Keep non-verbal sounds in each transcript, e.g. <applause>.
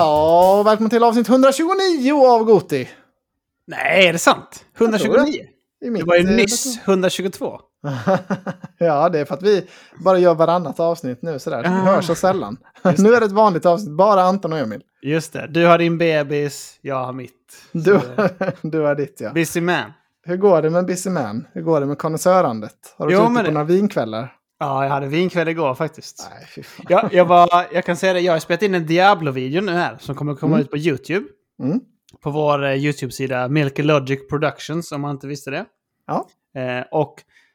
Ja, välkommen till avsnitt 129 av Goti. Nej, är det sant? 129? I Det var ju nyss 122. <laughs> ja, det är för att vi bara gör varannat avsnitt nu sådär. Vi Ah. hörs så sällan. <laughs> Nu är det ett vanligt avsnitt, bara Anton och Emil. Just det. Du har din bebis, jag har mitt. Du, <laughs> du är ditt ja. Busy man. Hur går det med Busy Man? Hur går det med konnässörandet? Har du Jo, varit ute på det- några vinkvällar? Ja, jag hade vinkväll igår faktiskt. Nej. Jag, jag, var, jag kan säga det, jag har spelat in en Diablo-video nu här som kommer komma Mm. ut på YouTube. Mm. På vår eh, YouTube-sida Milky Logic Productions om man inte visste det. Ja. Eh, och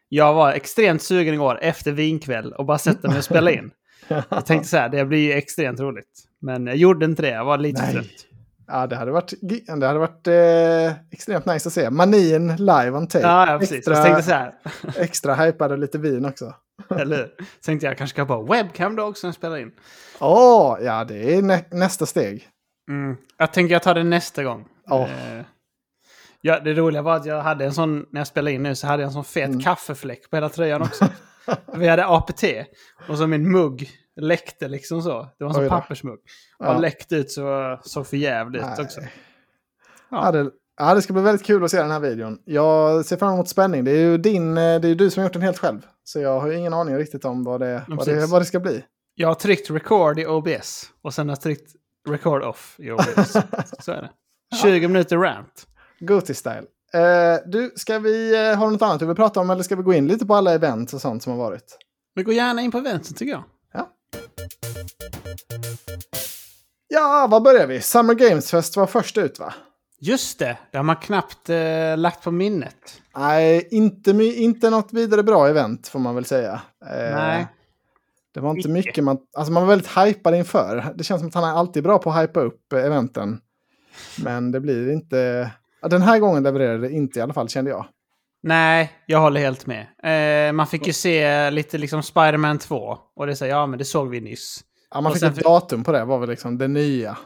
jag var extremt sugen igår efter vinkväll och bara sätta mig och spela in. <laughs> Jag tänkte så här, det blir ju extremt roligt. Men jag gjorde inte det, jag var lite Nej. trött. Ja, det hade varit, det hade varit eh, extremt nice att se. Manin live on tape. Ja, ja precis. Extra, Jag tänkte så här, <laughs> extra hypade lite vin också. <laughs> eller hur? Så tänkte jag kanske ska på webcam då också när jag spelar in. Åh, ja det är nä nästa steg. Mm. Jag tänker jag tar det nästa gång. Eh, ja, det roliga var att jag hade en sån, när jag spelade in nu, så hade jag en sån fet Mm. kaffefläck på hela tröjan också. <laughs> Vi hade APT och så min mugg läckte liksom så. Det var en sån pappersmugg. Och Ja. läckte ut så såg för jävligt ut Nej. också. Ja. det, ja, det ska bli väldigt kul att se den här videon. Jag ser fram emot spänning. Det är ju din, eh, det är du som har gjort den helt själv. Så jag har ju ingen aning riktigt om vad det, vad det, vad det ska bli. Jag har tryckt record i OBS och sen har jag tryckt record off i OBS. <laughs> så är det. 20 minuter rant. Goti-style. Eh, du, ska vi eh, ha något annat du vill prata om eller ska vi gå in lite på alla events och sånt som har varit? Vi går gärna in på eventen tycker jag. Ja, var börjar vi? Summer Games Fest var först ut va? Just det, det har man knappt eh, lagt på minnet. Nej, inte, inte något vidare bra event får man väl säga. Eh, Nej. Det var inte mycket man... Alltså man var väldigt hypad inför. Det känns som att han är alltid bra på att hypa upp eh, eventen. Men det blir inte... Den här gången levererade det inte i alla fall kände jag. Nej, jag håller helt med. Eh, man fick ju se lite liksom Spider-Man 2. Och det säger ja men det såg vi nyss. Ja, man Och fick ett datum på det, var väl liksom det nya.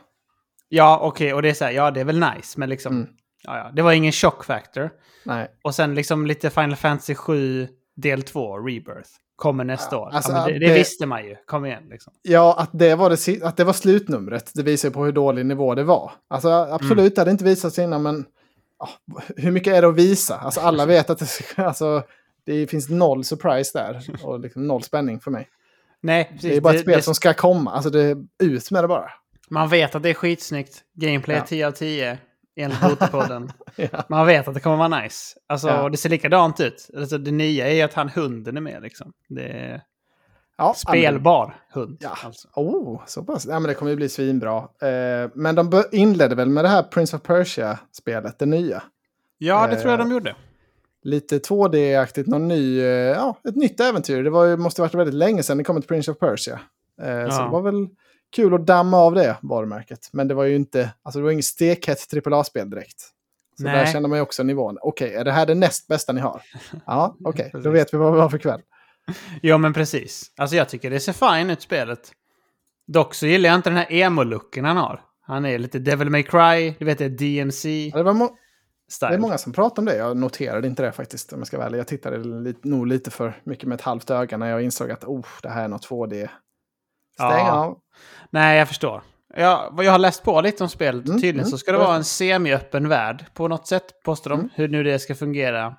Ja, okej, och det är så här, ja det är väl nice, men liksom... Mm. Ja, ja, det var ingen shock factor. Nej. Och sen liksom lite Final Fantasy 7 del 2, Rebirth, kommer nästa Ja, år. alltså, ja, det, det det- visste man ju, kom igen liksom. Ja, att det, var det, att det var slutnumret, det visar på hur dålig nivå det var. Alltså absolut, det hade inte visats innan, men ja, hur mycket är det att visa? Alltså alla vet att det, <laughs> alltså, det finns noll surprise där och liksom noll spänning för mig. Nej, precis. Det är bara ett spel som ska komma, alltså det ut med det bara. Man vet att det är skitsnyggt. Gameplay Ja. 10 av 10, enligt <laughs> Botepodden. Ja. Man vet att det kommer vara nice. Alltså, Ja. det ser likadant ut. Alltså, det nya är att han hunden är med liksom. Det är Ja, spelbar hund. Ja. Alltså. Oh, så pass. Ja, men det kommer ju bli svinbra. Eh, men de inledde väl med det här Prince of Persia-spelet, det nya. Ja, det tror jag Eh, de gjorde. Lite 2D-aktigt, någon ny, eh, ja, ett nytt äventyr. Det var ju, måste ha varit väldigt länge sedan det kom ett Prince of Persia. Eh, Så Ja. det var väl kul att damma av det varumärket. Men det var ju inte, alltså det var inget stekhett AAA-spel direkt. Så Nej. där kände man ju också nivån. Okej, är det här det näst bästa ni har? Ja, <laughs> okej, då Precis. vet vi vad vi har för kväll. Ja, men precis. Alltså jag tycker det ser fine ut spelet. Dock så gillar jag inte den här emo-looken han har. Han är lite Devil May Cry, du vet det DMC-style. Ja, Det, må- det är många som pratar om det. Jag noterade inte det faktiskt, om jag ska vara ärlig. Jag tittade lite, nog lite för mycket med ett halvt öga när jag insåg att oh, det här är något 2D. Stäng Ja. av. Nej, jag förstår. Jag, vad jag har läst på lite om spelet. Mm, Tydligen mm, så ska det vara en semi-öppen värld på något sätt, påstår de. Mm. Hur nu det ska fungera.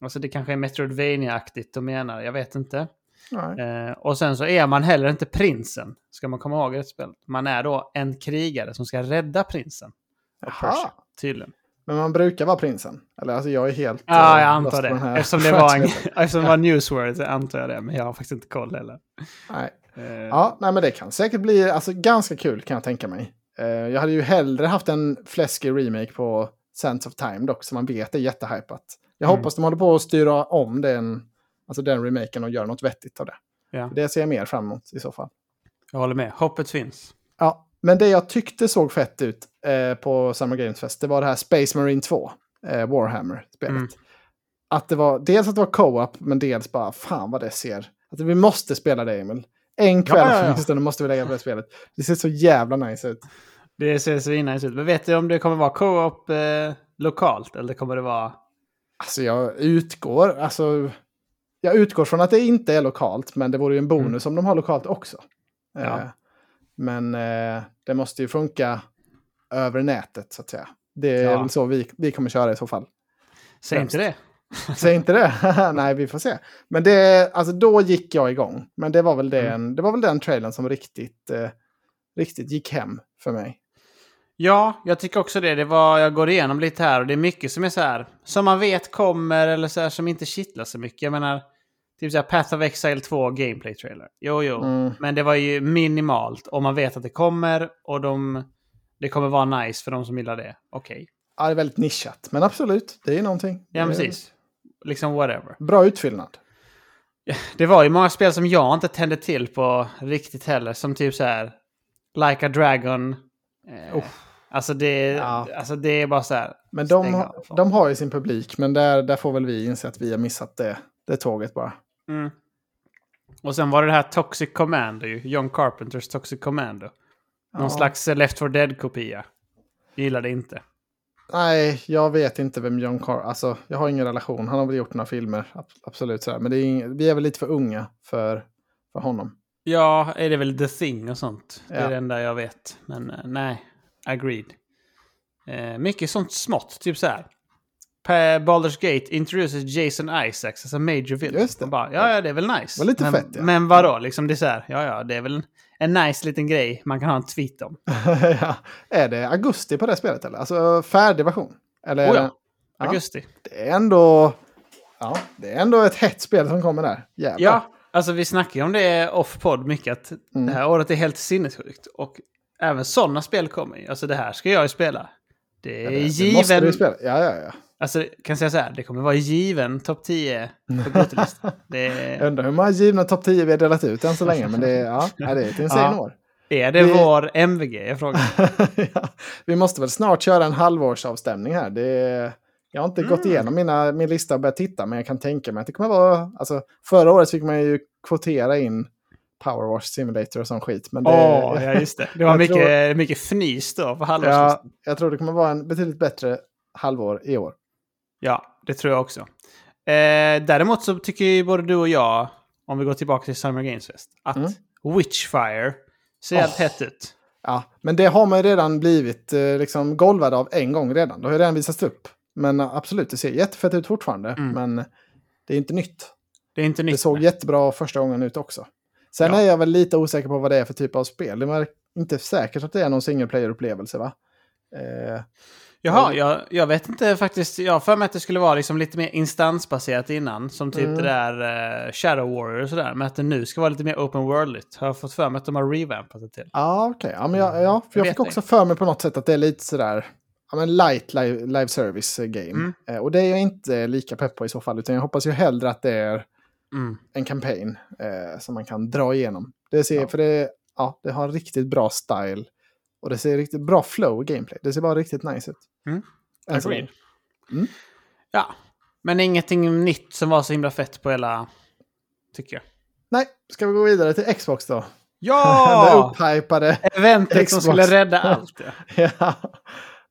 Alltså det kanske är Metroidvania-aktigt de menar, jag vet inte. Eh, och sen så är man heller inte prinsen, ska man komma ihåg i ett spel. Man är då en krigare som ska rädda prinsen. Persia, tydligen. Men man brukar vara prinsen. Eller alltså jag är helt... Ja, eh, jag lost antar det. Eftersom det var, en, <laughs> eftersom det var newswords antar jag det. Men jag har faktiskt inte koll heller. Nej. Eh, Ja, nej men det kan säkert bli alltså, ganska kul kan jag tänka mig. Eh, jag hade ju hellre haft en fläskig remake på Sense of Time dock, som man vet är jättehypat. Jag Mm. hoppas de håller på att styra om den, alltså den remaken och göra något vettigt av det. Ja. Det ser jag mer fram emot i så fall. Jag håller med. Hoppet finns. Ja, men det jag tyckte såg fett ut eh, på Summer Games Fest, det var det här Space Marine 2, eh, Warhammer-spelet. Mm. Att det var, dels att det var co-op, men dels bara, fan vad det ser. Att vi måste spela det, Emil. En kväll Ja, ja, ja. åtminstone måste vi lägga på det spelet. Det ser så jävla nice ut. Det ser svinnice ut. Men vet du om det kommer vara co-op eh, lokalt? Eller kommer det vara... Alltså jag utgår, alltså, jag utgår från att det inte är lokalt, men det vore ju en bonus om de har lokalt också. Ja. Eh, Men eh, det måste ju funka över nätet så att säga. Det är Ja. väl så vi, vi kommer köra i så fall. Säg inte det. <laughs> Säg inte det. <laughs> Nej, vi får se. Men det, alltså då gick jag igång. Men det var väl, den, Mm. det var väl den trailern som riktigt, eh, riktigt gick hem för mig. Ja, jag tycker också det. det var, jag går igenom lite här och det är mycket som är så här, som man vet kommer eller så här, som inte kittlar så mycket. Jag menar, typ så här Path of Exile 2 gameplay trailer. Jo, jo. Mm. Men det var ju minimalt och man vet att det kommer och de, det kommer vara nice för de som gillar det. Okej. Ja, det är väldigt nischat. Men absolut, det är någonting. Ja, precis. Liksom whatever. Bra utfyllnad. <laughs> Det var ju många spel som jag inte tände till på riktigt heller. Som typ så här, Like a Dragon. Eh, alltså, det, Ja. alltså det är bara så här. Men de, har- de har ju sin publik, men där, där får väl vi inse att vi har missat det, det tåget bara. Mm. Och sen var det det här Toxic Commando ju. John Carpenters Toxic Commando. Någon Ja. slags Left 4 Dead-kopia. Gillade inte. Nej, jag vet inte vem John Carr... Alltså, jag har ingen relation. Han har väl gjort några filmer, ab- absolut. Sådär. Men det är ing... vi är väl lite för unga för, för honom. Ja, är det väl The Thing och sånt. Det är Ja. det enda jag vet. Men eh, nej, agreed. Eh, mycket sånt smått, typ så här. Per Baldur's Gate introduces Jason Isaacs as a major villain. Just det. Bara, ja, ja, det är väl nice. Var lite men, fett, ja. Men vadå, liksom det är så här, ja, ja, det är väl en, nice liten grej man kan ha en tweet om. <laughs> ja. Är det augusti på det spelet eller? Alltså färdig version? Eller? Oh ja, Ja. augusti. Det är ändå... Ja, det är ändå ett hett spel som kommer där. Jävlar. Ja, alltså vi snackar ju om det off-podd mycket, att Mm. det här året är helt sinnessjukt. Och även sådana spel kommer ju. Alltså det här ska jag ju spela. Det är Ja, det, det given... måste du spela. Ja, ja, ja. Alltså, kan jag säga så här, det kommer vara given topp 10 på <laughs> Jag är, undrar hur många givna topp 10 vi har delat ut än så länge. Men det är, ja, <laughs> ja, det är ett insane Ja. år. är det Vi- vår MVG? Jag frågar. <laughs> ja, vi måste väl snart köra en halvårsavstämning här. Det är, jag har inte gått Mm. igenom mina, min lista och börjat titta, men jag kan tänka mig att det kommer vara... Alltså, förra året fick man ju kvotera in Power Wash Simulator och sån skit. Men det, Åh, ja just det. Det var mycket, mycket fnys då på ja, halvårslistan. jag tror det kommer vara en betydligt bättre halvår i år. Ja, det tror jag också. Eh, däremot så tycker ju både du och jag, om vi går tillbaka till Summer Games Fest, att Mm. Witchfire ser helt Åh. hett ut. Ja, men det har man ju redan blivit eh, liksom golvad av en gång redan. Det har ju redan visats upp. Men absolut, det ser jättefett ut fortfarande. Mm. Men det är inte nytt. Det är inte nytt. Det såg jättebra första gången ut också. Sen Ja. är jag väl lite osäker på vad det är för typ av spel. Det är inte säkert att det är någon single player-upplevelse va? Eh, Jaha, jag, jag vet inte faktiskt. Jag har för mig att det skulle vara liksom lite mer instansbaserat innan. Som typ Mm. det där eh, Shadow Warrior och sådär. Men att det nu ska vara lite mer open worldligt. Har jag fått för mig att de har revampat det till. ja, okej. Ja, jag, ja, för Jag jag fick också för mig på något sätt att det är lite sådär ja, men light live, live service eh, game. Mm. Eh, och det är jag inte lika pepp på i så fall. Utan jag hoppas ju hellre att det är Mm. en campaign eh, som man kan dra igenom. Det ser, Ja. För det, ja, det har en riktigt bra style. Och det ser riktigt bra flow i gameplay. Det ser bara riktigt nice ut. Mm. Än så Agreed. Mm. Ja, men ingenting nytt som var så himla fett på hela... Tycker jag. Nej, ska vi gå vidare till Xbox då? det Ja! <laughs> upphypade. Eventet Xbox. som skulle rädda allt. Ja. <laughs> ja.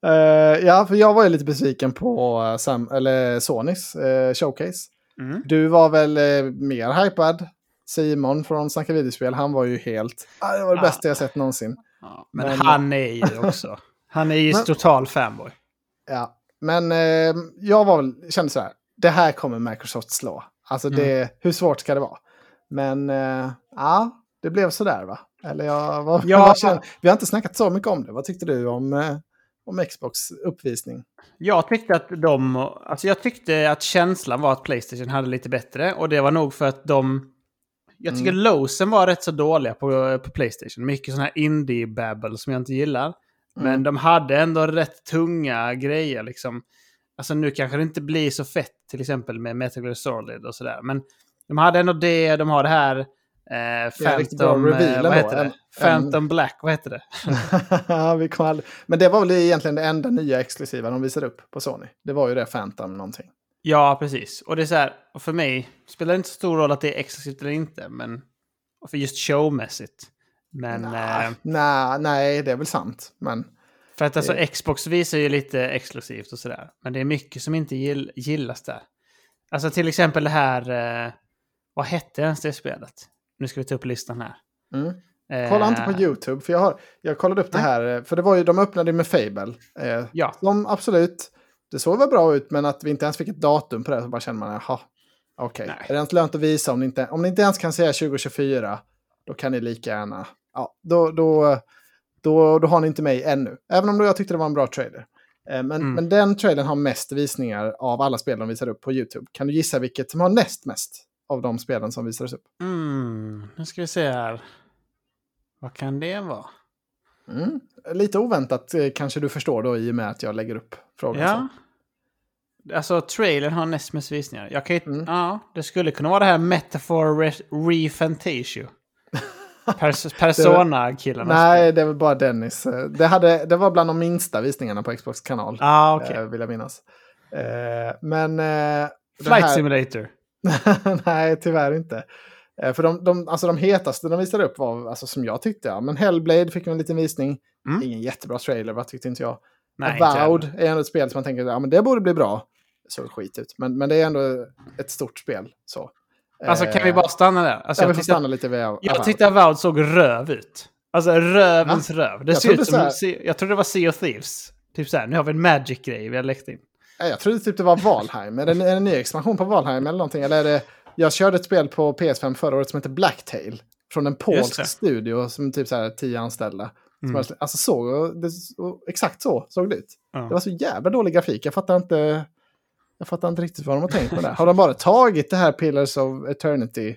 Eh, ja, för jag var ju lite besviken på uh, Sam, eller Sonys eh, showcase. Mm. Du var väl eh, mer hypad. Simon från Snacka videospel, han var ju helt... Ah, det var det Ah. bästa jag sett någonsin. Ja, men, Men- han är ju också... Han är ju Men- total fanboy. Ja, men eh, jag var väl, kände så här, det här kommer Microsoft slå. Alltså det, hur svårt ska det vara? Men eh, ja, det blev så där va? Eller jag, vad, Ja. vad känner, vi har inte snackat så mycket om det. Vad tyckte du om, eh, om Xbox uppvisning? Jag tyckte att de... Alltså jag tyckte att känslan var att Playstation hade lite bättre. Och det var nog för att de... Jag tycker Mm. lowsen var rätt så dåliga på, på Playstation. Mycket sån här indie-babble som jag inte gillar. Men Mm. de hade ändå rätt tunga grejer liksom. Alltså nu kanske det inte blir så fett till exempel med Metal Gear Solid och sådär. Men de hade ändå det, de har det här eh, Phantom... Eh, ändå. vad heter En- det? Phantom Black, vad heter det? <laughs> Ja, vi aldrig, men det var väl egentligen det enda nya exklusiva de visade upp på Sony. Det var ju det Phantom någonting. Ja, precis. Och det är så här, och för mig spelar det inte så stor roll att det är exklusivt eller inte, men för just showmässigt. Men Nej, eh, nej, nej, det är väl sant. Men för att alltså det- Xbox visar ju lite exklusivt och sådär. Men det är mycket som inte gill, gillas där. Alltså till exempel det här, eh, vad hette ens det spelet? Nu ska vi ta upp listan här. mm. Kolla inte på Eh, YouTube, för jag, har, jag kollade upp det Nej. här. eh, För det var ju, de öppnade med Fable. Eh, Ja. som absolut, det såg väl bra ut, men att vi inte ens fick ett datum på det så bara känner man, jaha, okej. Nej. Är det ens lönt att visa om ni, inte, om ni inte ens kan säga 2024, då kan ni lika gärna, ja, då, då, då, då har ni inte mig ännu. Även om jag tyckte det var en bra trailer. Eh, men, Mm. men den trailern har mest visningar av alla spel de visar upp på YouTube. Kan du gissa vilket som har näst mest av de spelen som visades upp? Mm, nu ska vi se här. Vad kan det vara? Mm. Lite oväntat eh, kanske du förstår då i och med att jag lägger upp frågan. Ja. så. Alltså trailern har näst mest visningar. Jag kan ju, Mm. Ja, det skulle kunna vara det här Metaphor Re- Refantasio. <laughs> Pers Persona-killarna. Nej, det var bara Dennis. Eh, Det, hade, det var bland de minsta visningarna på Xbox kanal, Ah, eh, vill jag minnas. Eh, men... Flight här- Simulator. <laughs> Nej, tyvärr inte. För de, de, alltså de hetaste de visade upp var, alltså som jag tyckte, ja, men Hellblade fick en liten visning. Mm. Ingen jättebra trailer, vad tyckte inte jag. Nej, Avowed är ändå ett spel som man tänker, ja men det borde bli bra. Såg skit ut, men, men det är ändå ett stort spel. Så. Alltså kan vi Eh, bara stanna där? Alltså, jag jag, tyckte, stanna lite vid Avowed. jag tyckte Avowed såg röv ut. Alltså rövens röv. Det Jag ser ut så som... här- Jag trodde det var Sea of Thieves. Typ så här, nu har vi en Magic-grej vi har läckt in. Ja, Jag trodde typ det var Valheim. Är det en, en ny expansion på Valheim eller någonting? Eller är det... Jag körde ett spel på PS5 förra året som heter Blacktail. Från en polsk studio som typ så här tio anställda. Mm. Alltså så, det, exakt så såg det ut. Ja. Det var så jävla dålig grafik. Jag fattar inte, jag fattar inte riktigt vad de har tänkt med det. Har de bara tagit det här Pillars of Eternity?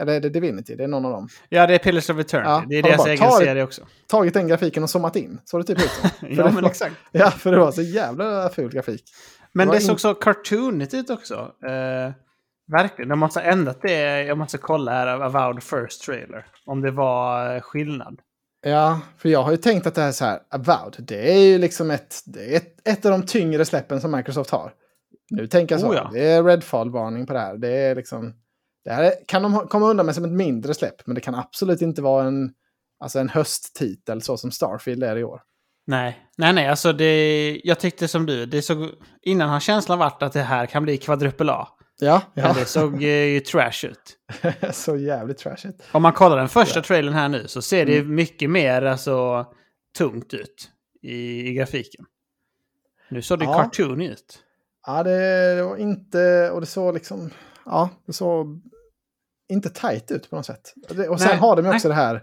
Eller är det Divinity? Det är någon av dem. Ja, det är Pillars of Eternity. Ja, det är de deras egen tagit- serie också. Tagit den grafiken och zoomat in. Så det typ ut <laughs> som. ja, men var- exakt. <laughs> Ja, för det var så jävla ful grafik. Men Det det, såg in- så cartoonigt ut också. Eh, verkligen. De måste ha ändrat det. Jag måste kolla här av Avowed First Trailer. Om det var eh, skillnad. Ja, för jag har ju tänkt att det här är så här, Avowed, det är ju liksom ett, det är ett, ett av de tyngre släppen som Microsoft har. Nu tänker jag så, Oh ja. det är Redfall-varning på det här. Det är liksom, det här är, kan de komma undan med som ett mindre släpp, men det kan absolut inte vara en, alltså en hösttitel så som Starfield är i år. Nej, nej, nej. Alltså det, jag tyckte som du. Det såg, innan har känslan varit att det här kan bli kvadrupel A. Ja, Men ja. det såg eh, ju trash ut. <laughs> så jävligt trashigt. Om man kollar den första trailern här nu så ser det Mm. mycket mer alltså, tungt ut i, i grafiken. Nu såg det Ja. cartoon ut. Ja, det, var inte, och det såg liksom, ja, det såg inte tajt ut på något sätt. Och sen Nej, har de ju nej. också det här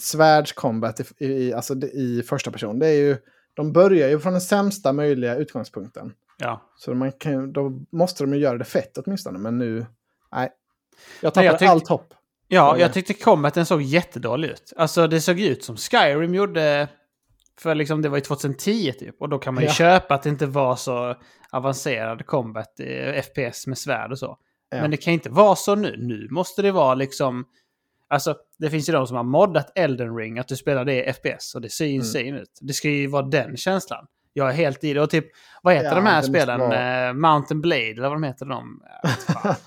svärdscombat i, i, alltså i första person. Det är ju, de börjar ju från den sämsta möjliga utgångspunkten. Ja. Så man kan, då måste de ju göra det fett åtminstone, men nu, nej. Jag Nej, tappade jag tyck- allt hopp. Ja, Ja, jag tyckte combaten såg jättedålig ut. Alltså det såg ut som Skyrim gjorde. För liksom det var ju 2010 typ. Och då kan man ju Ja. köpa att det inte var så avancerad combat, eh, FPS med svärd och så. Ja. Men det kan inte vara så nu. Nu måste det vara liksom... Alltså, det finns ju de som har moddat Elden Ring, att du spelar det i FPS och det ser Mm. insane ut. Det ska ju vara den känslan. Jag är helt i det. Och typ, vad heter Ja, de här spelen? vara- Eh, Mountain Blade, eller vad de heter de?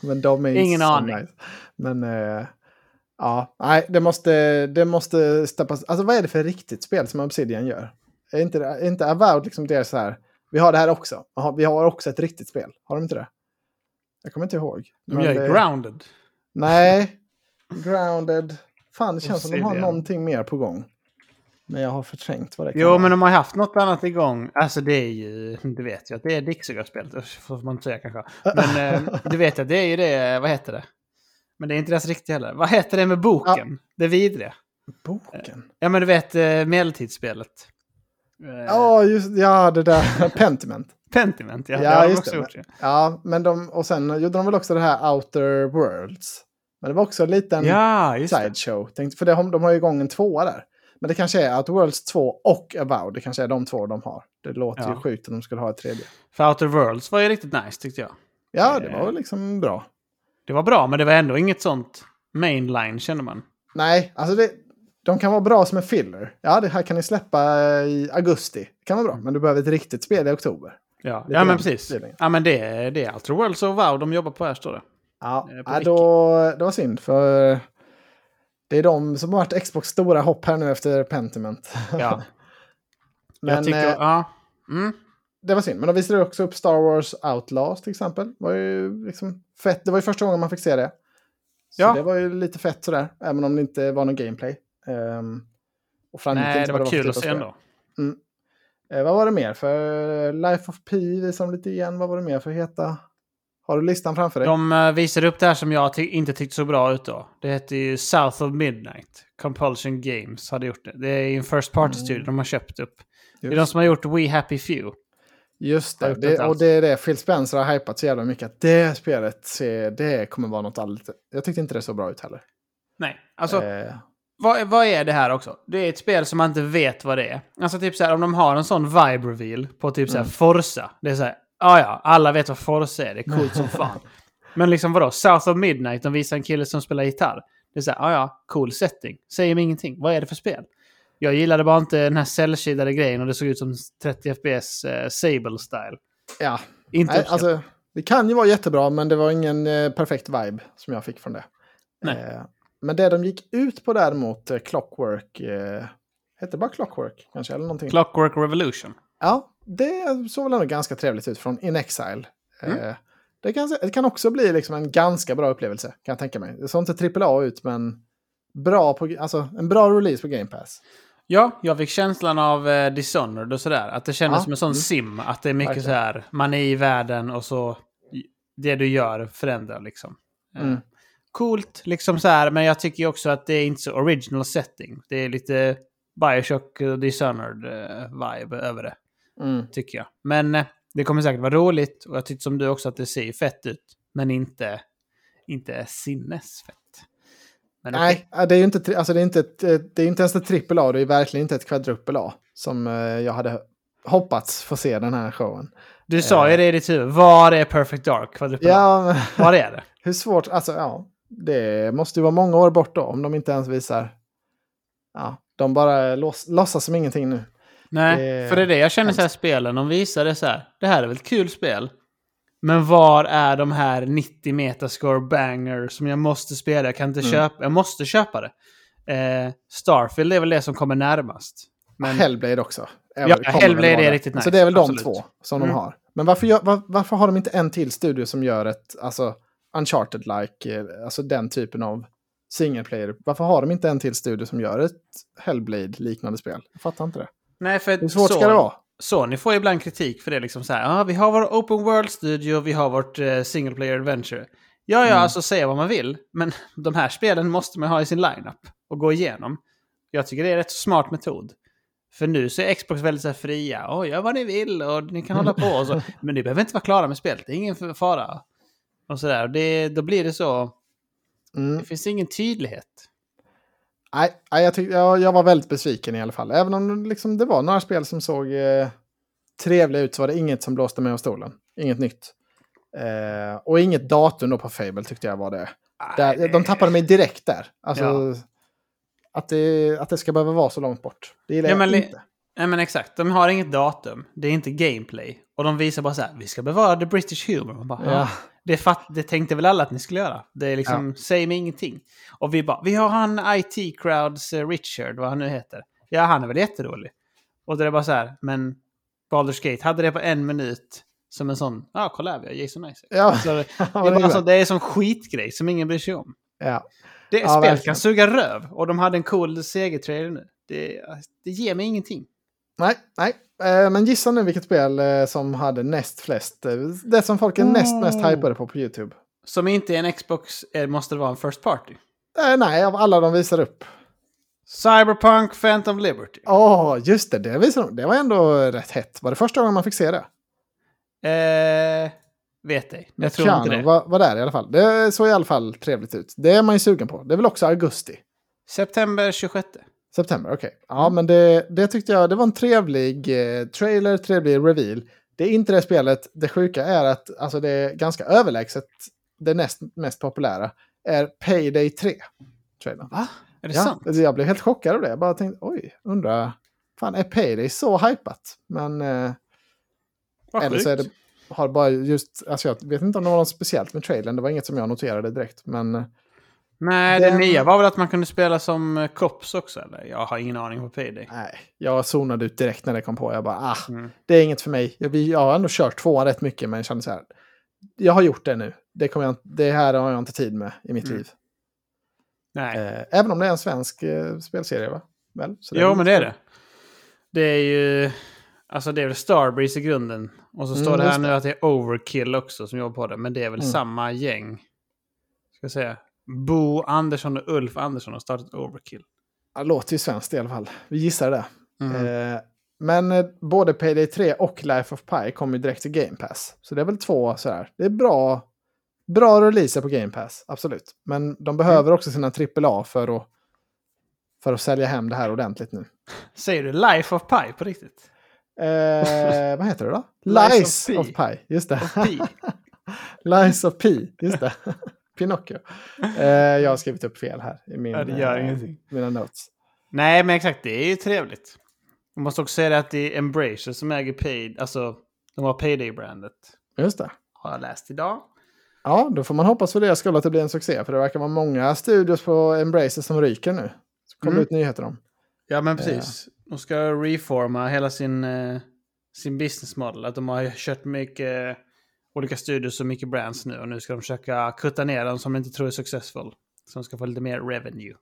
<laughs> Men de är Ingen aning. Nice. Men eh, ja, nej, det måste, det måste steppas. Alltså vad är det för riktigt spel som Obsidian gör? Är inte, är inte Avowed liksom det så här, vi har det här också. Vi har också ett riktigt spel. Har de inte det? Jag kommer inte ihåg. De gör det- Grounded. Nej, Grounded. Fan, det känns som de har Obsidian. någonting mer på gång. Men jag har förträngt vad det kan Jo, vara. men de har haft något annat igång. Alltså det är ju, du vet ju att det är Dixie-spelet, får man inte säga kanske. <laughs> Men eh, du vet att det är ju det, vad heter det? Men det är inte deras riktiga heller. Vad heter det med boken? Det vidriga. Boken? Ja, men du vet eh, medeltidsspelet. Eh, Ja, just ja, det där. <laughs> Pentiment. Pentiment, ja. Ja, det har de också det. gjort. ju. Ja, men de, och sen gjorde de väl också det här Outer Worlds. Men det var också en liten Ja, det. sideshow. Tänkte, för det, de har ju igång en tvåa där. Men det kanske är Outer Worlds 2 och Avowed. Det kanske är de två de har. Det låter ju Ja. sjukt om de skulle ha ett tredje. För Outer Worlds var ju riktigt nice tyckte jag. Ja, det Eh. var liksom bra. Det var bra, men det var ändå inget sånt mainline kände man. Nej, alltså det, de kan vara bra som en filler. Ja, det här kan ni släppa i augusti. Det kan vara bra, men du behöver ett riktigt spel i oktober. Ja, ja men precis. Ja, men det, är- det är Outer Worlds och WoW de jobbar på här står det. Ja, Eh, ja då, det var synd för det är de som har varit Xbox stora hopp här nu efter Pentiment. Ja, <laughs> Men jag tycker... eh, ja. Mm. det var synd. Men de visade också upp Star Wars Outlaws till exempel. Det var ju liksom fett. Det var ju första gången man fick se det. Så Ja. det var ju lite fett sådär, även om det inte var någon gameplay. Ehm, och Nej, det var för kul typ att se ändå. Eh, vad var det mer för Life of Pi? Visade de lite igen. Vad var det mer för heta? Har du listan framför dig? De uh, visade upp det här som jag ty- inte tyckte så bra ut då. Det heter ju South of Midnight. Compulsion Games hade gjort det. Det är en First Party-studio Mm. de har köpt upp. Det är Just de som har gjort We Happy Few. Just det, det och det är det Phil Spencer har hypat så jävla mycket. Att det spelet, det kommer vara något alldeles... Jag tyckte inte det såg bra ut heller. Nej, alltså Eh, vad, vad är det här också? Det är ett spel som man inte vet vad det är. Alltså typ så här om de har en sån vibe reveal på typ så här Mm. Forza. Det är så här, ja ja, alla vet vad Forza är, det är coolt som <laughs> fan. Men liksom vadå, South of Midnight, de visar en kille som spelar gitarr. Det är så här, ja ja, cool setting. Säger mig ingenting. Vad är det för spel? Jag gillade bara inte den här cellshadade grejen och det såg ut som 30 FPS eh, Sable style. ja, Inte Nej, alltså, det kan ju vara jättebra, men det var ingen eh, perfekt vibe som jag fick från det. Nej. Eh, men det de gick ut på däremot, eh, Clockwork, eh, hette det bara Clockwork kanske? Eller någonting? Clockwork Revolution. ja, det såg väl ändå ganska trevligt ut från In Exile. Mm. Eh, det, kan, det kan också bli liksom en ganska bra upplevelse, kan jag tänka mig. Det såg inte AAA ut, men bra på, alltså, en bra release på Game Pass. Ja, jag fick känslan av eh, Dishonored och sådär. Att det kändes Ja, som en sån mm. sim. Att det är mycket Verkligen. så här, man är i världen och så det du gör förändrar liksom. Eh, Mm. Coolt, liksom så här, men jag tycker också att det är inte så original setting. Det är lite Bioshock och Dishonored-vibe över det, Mm. tycker jag. Men eh, det kommer säkert vara roligt och jag tyckte som du också att det ser fett ut. Men inte, inte sinnesfett. Men. Nej, det är ju inte, alltså det är inte, ett, eh, det är inte ens ett trippel A, det är verkligen inte ett kvadrupel A. Som eh, jag hade hoppats få se den här showen. Du sa ju det i ditt huvud. Var är Perfect Dark? Quadruple A? Ja, Var är det? <laughs> hur svårt, alltså ja. Det måste ju vara många år bort då, om de inte ens visar... Ja, de bara låts, låtsas som ingenting nu. Nej, Det- för det är det jag känner så här spelen. De visar det så här. Det här är väl ett kul spel. Men var är de här 90 metascore banger som jag måste spela? Jag kan inte Mm. köpa. Jag måste köpa det. Eh, Starfield är väl det som kommer närmast. Men Hellblade också. Ja, Hellblade är riktigt Så nice, det är väl de absolut. två som Mm. de har. Men varför, gör, var, varför har de inte en till studio som gör ett, alltså, Uncharted-like, eh, alltså den typen av single player? Varför har de inte en till studio som gör ett Hellblade-liknande spel? Jag fattar inte det. nej, för Hur svårt så- ska det vara? Sony får ibland kritik för det. Liksom så här, ah, vi har vår open world-studio, vi har vårt eh, single player adventure. Ja, ja, Mm. alltså säga vad man vill. Men <laughs> de här spelen måste man ha i sin lineup och gå igenom. Jag tycker det är en rätt smart metod. För nu så är Xbox väldigt så här fria. Åh, gör vad ni vill och ni kan hålla på. Och så. <laughs> Men ni behöver inte vara klara med spelet. Det är ingen fara. Och sådär. Då blir det så. Mm. Det finns ingen tydlighet. Nej, jag, tyck, jag, jag var väldigt besviken i alla fall. Även om liksom, det var några spel som såg eh, trevliga ut så var det inget som blåste mig av stolen. Inget nytt. Eh, och inget datum då på Fable tyckte jag var det. Där, de tappade mig direkt där. Alltså, Ja. att, det, att det ska behöva vara så långt bort. Det gillar Ja, jag inte. Nej men exakt, de har inget datum. Det är inte gameplay. Och de visar bara så här, vi ska bevara the British humor. Man bara, Ja. ja. det, fatt, det tänkte väl alla att ni skulle göra. Det är liksom, säg mig ingenting. Och vi bara, vi har han IT Crowds eh, Richard, vad han nu heter. Ja, han är väl jätterolig. Och det är bara så här, men Baldur's Gate hade det på en minut. Som en sån, ja kolla här, vi har Jason Isaac. Ja, Så det, <laughs> ja, är så, det. är en sån skitgrej som ingen bryr sig om. ja. Det Ja, spelet verkligen. kan suga röv. Och de hade en cool segertrailer nu. Det, det ger mig ingenting. Nej, nej. Eh, men gissa nu vilket spel eh, som hade näst flest. Eh, det som folk är näst mest Oh. hypade på på YouTube. Som inte är en Xbox måste det vara en First Party. Eh, nej, av alla de visar upp. Cyberpunk Phantom Liberty. Åh, just det. Det, visar de. det var ändå rätt hett. Var det första gången man fick se det? Eh, vet ej. Jag tror Keanu inte det. Var, var där i alla fall. Det såg i alla fall trevligt ut. Det är man ju sugen på. Det är väl också augusti? September 26. September, okej. Ja, Mm. men det, det tyckte jag, det var en trevlig eh, trailer, trevlig reveal. Det är inte det spelet. Det sjuka är att alltså, det är ganska överlägset. Det näst mest populära är Payday 3. Trailern. Va? Är det Ja, sant? jag blev helt chockad av det. Jag bara tänkte, oj, undrar, fan är Payday så hypat? Men eh, eller så är det, har bara just, alltså jag vet inte om det var något speciellt med trailern. Det var inget som jag noterade direkt. Men eh, Nej, Den- det nya var väl att man kunde spela som eh, Cops också, eller? Jag har ingen aning på Payday. nej, jag zonade ut direkt när det kom på. Jag bara, ah, Mm. det är inget för mig. Jag, jag har ändå kört tvåan rätt mycket, men jag kände så här. Jag har gjort det nu. Det, kommer jag, det här har jag inte tid med i mitt Mm. liv. Nej. Eh, även om det är en svensk eh, spelserie, va? Väl? Så jo, men det är det. Det är ju... Alltså det är väl Starbreeze i grunden. Och så Mm, står det här nu att det är Overkill också som jobbar på det. Men det är väl Mm. samma gäng. Ska jag säga. Bo Andersson och Ulf Andersson har startat Overkill. Det låter ju svenskt i alla fall. Vi gissar det. Mm. Eh, men eh, både Payday 3 och Life of Pi kommer ju direkt till Game Pass. Så det är väl två sådär. Det är bra, bra releaser på Game Pass, absolut. Men de behöver Mm. också sina AAA för att, för att sälja hem det här ordentligt nu. <laughs> Säger du Life of Pi på riktigt? Eh, vad heter det då? <laughs> Lies <laughs> Lies of. Pi. Just det. Lies of Pi. Just det. Pinocchio. <laughs> Eh, jag har skrivit upp fel här i min, Ja, det gör eh, ingenting. mina notes. Nej, men exakt. Det är ju trevligt. Jag måste också säga det att det är Embracer som äger Paid. Alltså, de har Payday-brandet. Just det. Har jag läst idag. Ja, då får man hoppas för deras skull att det blir en succé. För det verkar vara många studios på Embracer som ryker nu. Så kommer Mm. ut nyheter om. Ja, men precis. De ska reforma hela sin, eh, sin business model. Att de har kört mycket olika studios och mycket brands nu. Och nu ska de försöka kutta ner dem som de inte tror är successful. Så de ska få lite mer revenue.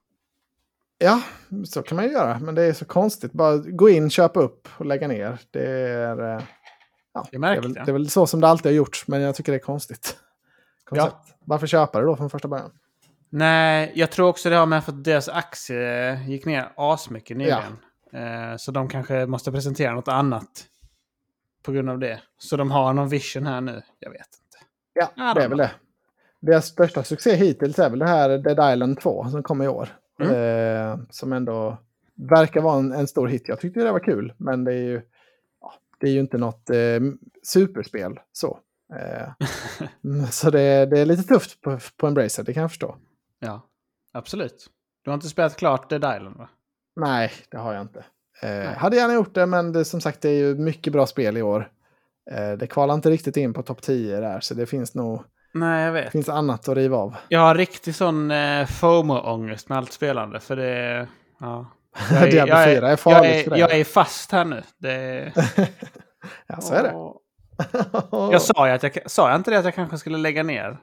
Ja, så kan man ju göra. Men det är så konstigt. Bara gå in, köpa upp och lägga ner. Det är, eh, ja, Det är märkligt, väl, ja. det är väl så som det alltid har gjorts. Men jag tycker det är konstigt. <laughs> Koncept. Varför köpa det då från första början? Nej, jag tror också det har med för att deras aktie gick ner asmycket nyligen. Eh, så de kanske måste presentera något annat. På grund av det. Så de har någon vision här nu. Jag vet inte. Ja, det är väl det. Deras största succé hittills är väl det här Dead Island 2 som kommer i år. Mm. Eh, som ändå verkar vara en, en stor hit. Jag tyckte det var kul, men det är ju, ja, det är ju inte något eh, superspel så. Eh, <laughs> mm, så det, det är lite tufft på, på Embracer, det kan jag förstå. Ja, absolut. Du har inte spelat klart Dead Island va? Nej, det har jag inte. Eh, hade gärna gjort det, men det, som sagt det är ju mycket bra spel i år. Eh, det kvalar inte riktigt in på topp 10 där, så det finns nog Nej, jag vet. finns annat att riva av. Jag har riktigt sån eh, FOMO-ångest med allt spelande. För det... Ja. Jag <laughs> Diablo 4 är farligt jag är, för dig. Jag är fast här nu. Det, <laughs> ja, så är det. Jag sa ju att jag... Sa jag inte det att jag kanske skulle lägga ner?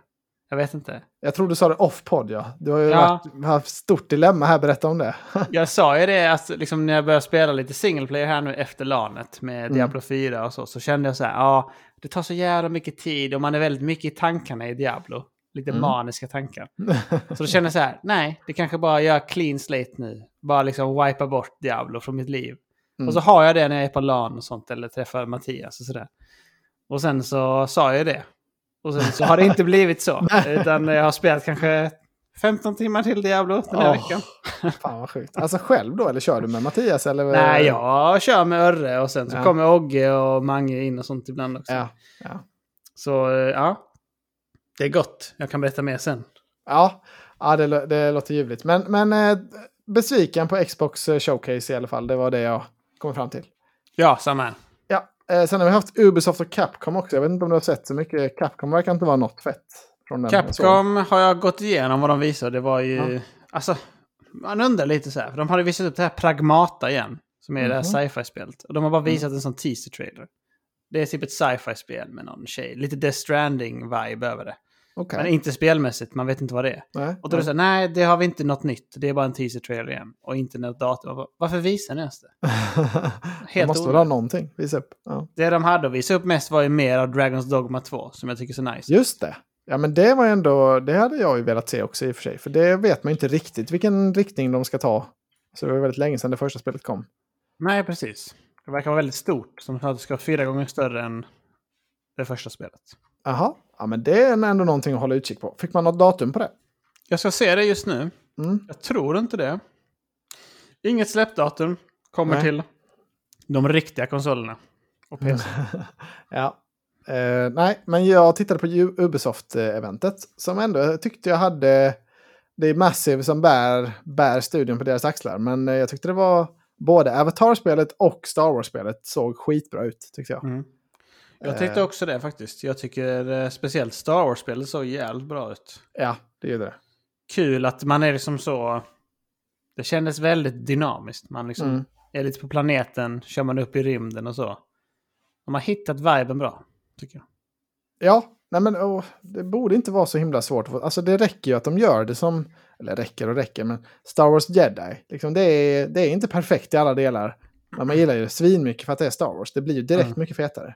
Jag vet inte. Jag tror du sa det off-podd, ja. Du har ju Ja. varit, haft stort dilemma här, berätta om det. <laughs> Jag sa ju det att liksom, när jag började spela lite single player här nu efter LANet med Mm. Diablo 4 och så, så kände jag så här, ja, det tar så jävla mycket tid och man är väldigt mycket i tankarna i Diablo. Lite Mm. maniska tankar. <laughs> Så då kände jag så här, nej, det kanske bara gör clean slate nu. Bara liksom wipa bort Diablo från mitt liv. Mm. Och så har jag det när jag är på LAN och sånt eller träffar Mattias och sådär. Och sen så sa jag det. Och sen så har det inte blivit så. <laughs> Utan jag har spelat kanske 15 timmar till Diablo den här Åh. veckan. <laughs> Fan vad sjukt. Alltså själv då, eller kör du med Mattias? Eller? Nej, jag kör med Örre och sen så Ja. kommer Ogge och Mange in och sånt ibland också. Ja, ja. Så eh, ja, det är gott. Jag kan berätta mer sen. ja, ja det, det låter ljuvligt. Men, men eh, besviken på Xbox eh, Showcase i alla fall. Det var det jag kom fram till. Ja, samma här. Eh, sen har vi haft Ubisoft och Capcom också. Jag vet inte om du har sett så mycket. Capcom verkar inte vara något fett. Från den jag. Capcom har jag gått igenom vad de visade. Det var ju... Ja. Alltså, man undrar lite så här. För de hade visat upp det här Pragmata igen. Som är det här Mhm. sci-fi-spelet. Och de har bara visat en sån teaser-trailer. Det är typ ett sci-fi-spel med någon tjej. Lite Death Stranding-vibe över det. Okej. Men inte spelmässigt, man vet inte vad det är. Nej, Och då är det så här, nej, det har vi inte något nytt. Det är bara en teaser-trailer igen. Och inte något datum. Bara, Varför visar ni ens det? De <laughs> Helt måste väl ha någonting. Visa upp. Ja. Det de hade att visa upp mest var ju mer av Dragons Dogma 2, som jag tycker är så nice. Just det. Ja, men det var ändå, det hade jag ju velat se också i och för sig. För det vet man ju inte riktigt vilken riktning de ska ta. Så det var väldigt länge sedan det första spelet kom. Nej, precis. Det verkar vara väldigt stort, som att det ska vara fyra gånger större än det första spelet. Jaha, ja men det är ändå någonting att hålla utkik på. Fick man något datum på det? Jag ska se det just nu. Mm. Jag tror inte det. Inget släppdatum kommer Nej. till de riktiga konsolerna. Och PC. <laughs> ja. Eh, nej, men jag tittade på Ubisoft-eventet som ändå tyckte jag hade... Det är Massive som bär, bär studion på deras axlar, men eh, jag tyckte det var både Avatar-spelet och Star Wars-spelet såg skitbra ut, tyckte jag. Mm. Jag tyckte Eh. också det faktiskt. Jag tycker eh, speciellt Star Wars-spelet såg jävligt bra ut. Ja, det är det. Kul att man är liksom så... Det kändes väldigt dynamiskt. Man liksom Mm. är lite på planeten, kör man upp i rymden och så. De har hittat viben bra, tycker jag. Ja, nej men åh, det borde inte vara så himla svårt. Alltså det räcker ju att de gör det som, eller räcker och räcker, men Star Wars Jedi, liksom det, är, det är inte perfekt i alla delar. Men man gillar ju det svinmycket för att det är Star Wars. Det blir ju direkt Mm. mycket fetare.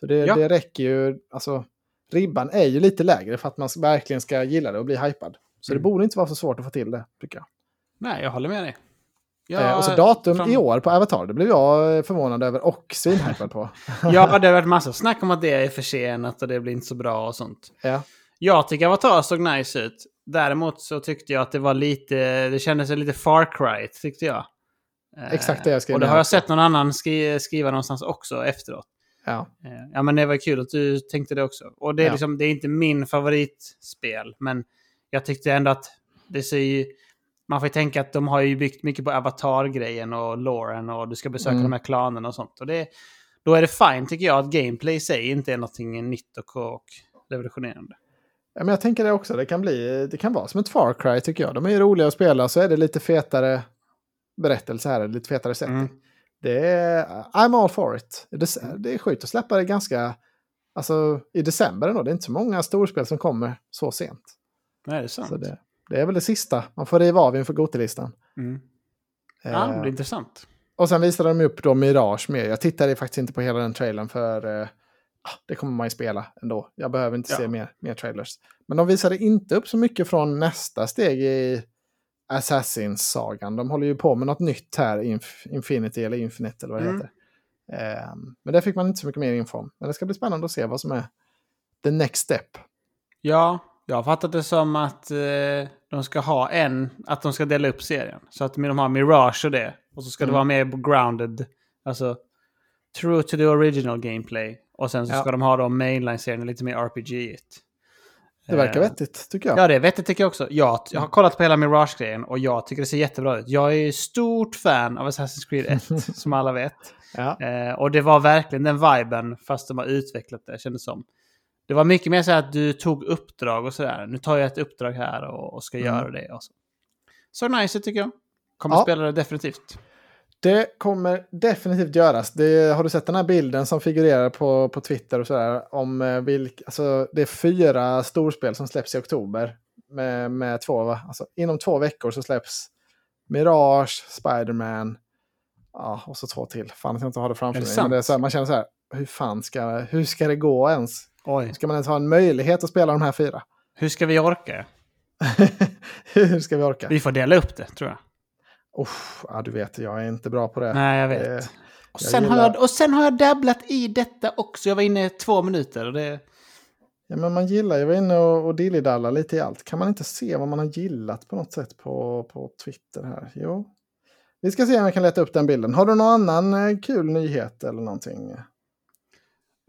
Så det, Ja. det räcker ju, alltså ribban är ju lite lägre för att man verkligen ska gilla det och bli hypad. Så det Mm. borde inte vara så svårt att få till det, tycker jag. Nej, jag håller med dig. eh, och så datum från- i år på Avatar, det blev jag eh, förvånad över och svinhypad på. <laughs> Ja, det har varit massa snack om att det är försenat och det blir inte så bra och sånt. ja. Jag tycker Avatar såg nice ut. Däremot så tyckte jag att det var lite, det kändes lite Far Cry tyckte jag. Eh, Exakt det jag skrev Och det har jag sett någon annan skri skriva någonstans också efteråt. Ja. Eh, Ja men det var kul att du tänkte det också. Och det är, Ja. liksom, det är inte min favoritspel. Men jag tyckte ändå att det ser ju... Man får ju tänka att de har ju byggt mycket på Avatar-grejen och Lauren och du ska besöka Mm. de här klanerna och sånt. Och det, då är det fine tycker jag att gameplay i sig inte är någonting nytt och, och revolutionerande. Ja, men jag tänker det också. Det kan, bli, det kan vara som ett Far Cry tycker jag. De är ju roliga att spela så är det lite fetare berättelse här. Lite fetare setting. Mm. Det är, I'm all for it. Det, det är sjukt att släppa det ganska... Alltså i december ändå. Det är inte så många storspel som kommer så sent. Nej, det är sant. Det, det är väl det sista man får riva av inför Gotelistan. Mm. Ja, Eh, det är intressant. och sen visade de upp då Mirage med. Jag tittade faktiskt inte på hela den trailern för eh, ah, det kommer man ju spela ändå. Jag behöver inte Ja. se mer, mer trailers. Men de visade inte upp så mycket från nästa steg i Assassins-sagan. De håller ju på med något nytt här, Inf Infinity eller Infinite eller vad det Mm. heter. Ehm, men där fick man inte så mycket mer info om. Men det ska bli spännande att se vad som är the next step. Ja, jag har fattat det som att eh, de ska ha en, att de ska dela upp serien. Så att de har Mirage och det. Och så ska det Mm. vara mer grounded, alltså true to the original gameplay. Och sen så Ja. ska de ha då mainline-serien lite mer RPG-igt. Det verkar Eh, vettigt tycker jag. Ja, det är vettigt tycker jag också. Jag, jag har kollat på hela Mirage-grejen och jag tycker det ser jättebra ut. Jag är stort fan av Assassin's Creed 1, <laughs> som alla vet. Ja. Eh, och det var verkligen den viben, fast de har utvecklat det, kändes som. Det var mycket mer så att du tog uppdrag och sådär. Nu tar jag ett uppdrag här och, och ska Mm. göra det. Och så. så nice tycker jag. Kommer Ja. spela det definitivt. Det kommer definitivt göras. Det, har du sett den här bilden som figurerar på, på Twitter och sådär? Om eh, vilk, alltså, det är fyra storspel som släpps i oktober. Med, med två? Alltså, inom två veckor så släpps Mirage, Spiderman ja, och så två till. Fan att jag inte har det framför det mig. det är så här, man känner så här, hur fan ska, hur ska det gå ens? Oj. Ska man ens ha en möjlighet att spela de här fyra? Hur ska vi orka? <laughs> hur ska vi orka? Vi får dela upp det, tror jag. Uff, ja, du vet, jag är inte bra på det. Nej, jag vet. Eh, och, jag sen har gillar- jag, och sen har jag dabblat i detta också. Jag var inne i två minuter. Och det, Ja, men man gillar, jag var inne och, och dillidallar lite i allt. Kan man inte se vad man har gillat på något sätt på, på Twitter här? Jo. Vi ska se om jag kan leta upp den bilden. Har du någon annan eh, kul nyhet eller någonting?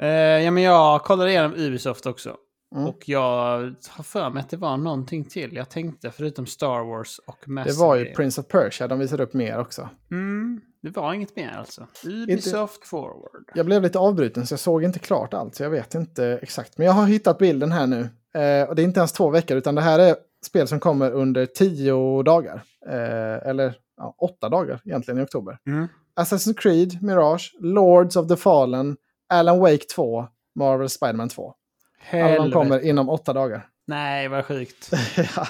eh, ja, men jag kollade igenom Ubisoft också. Mm. Och jag har för mig att det var någonting till. Jag tänkte förutom Star Wars och Mass Det var ju. Prince of Persia, de visade upp mer också. Mm, det var inget mer alltså. Ubisoft Forward. Jag blev lite avbruten så jag såg inte klart allt, så jag vet inte exakt. Men jag har hittat bilden här nu. Eh, och det är inte ens två veckor, utan det här är spel som kommer under tio dagar. Eh, eller ja, åtta dagar egentligen i oktober. Mm. Assassin's Creed, Mirage, Lords of the Fallen, Alan Wake 2, Marvel Spider-Man 2. Alla de Helvete. kommer inom åtta dagar. Nej, vad sjukt. <laughs> ja,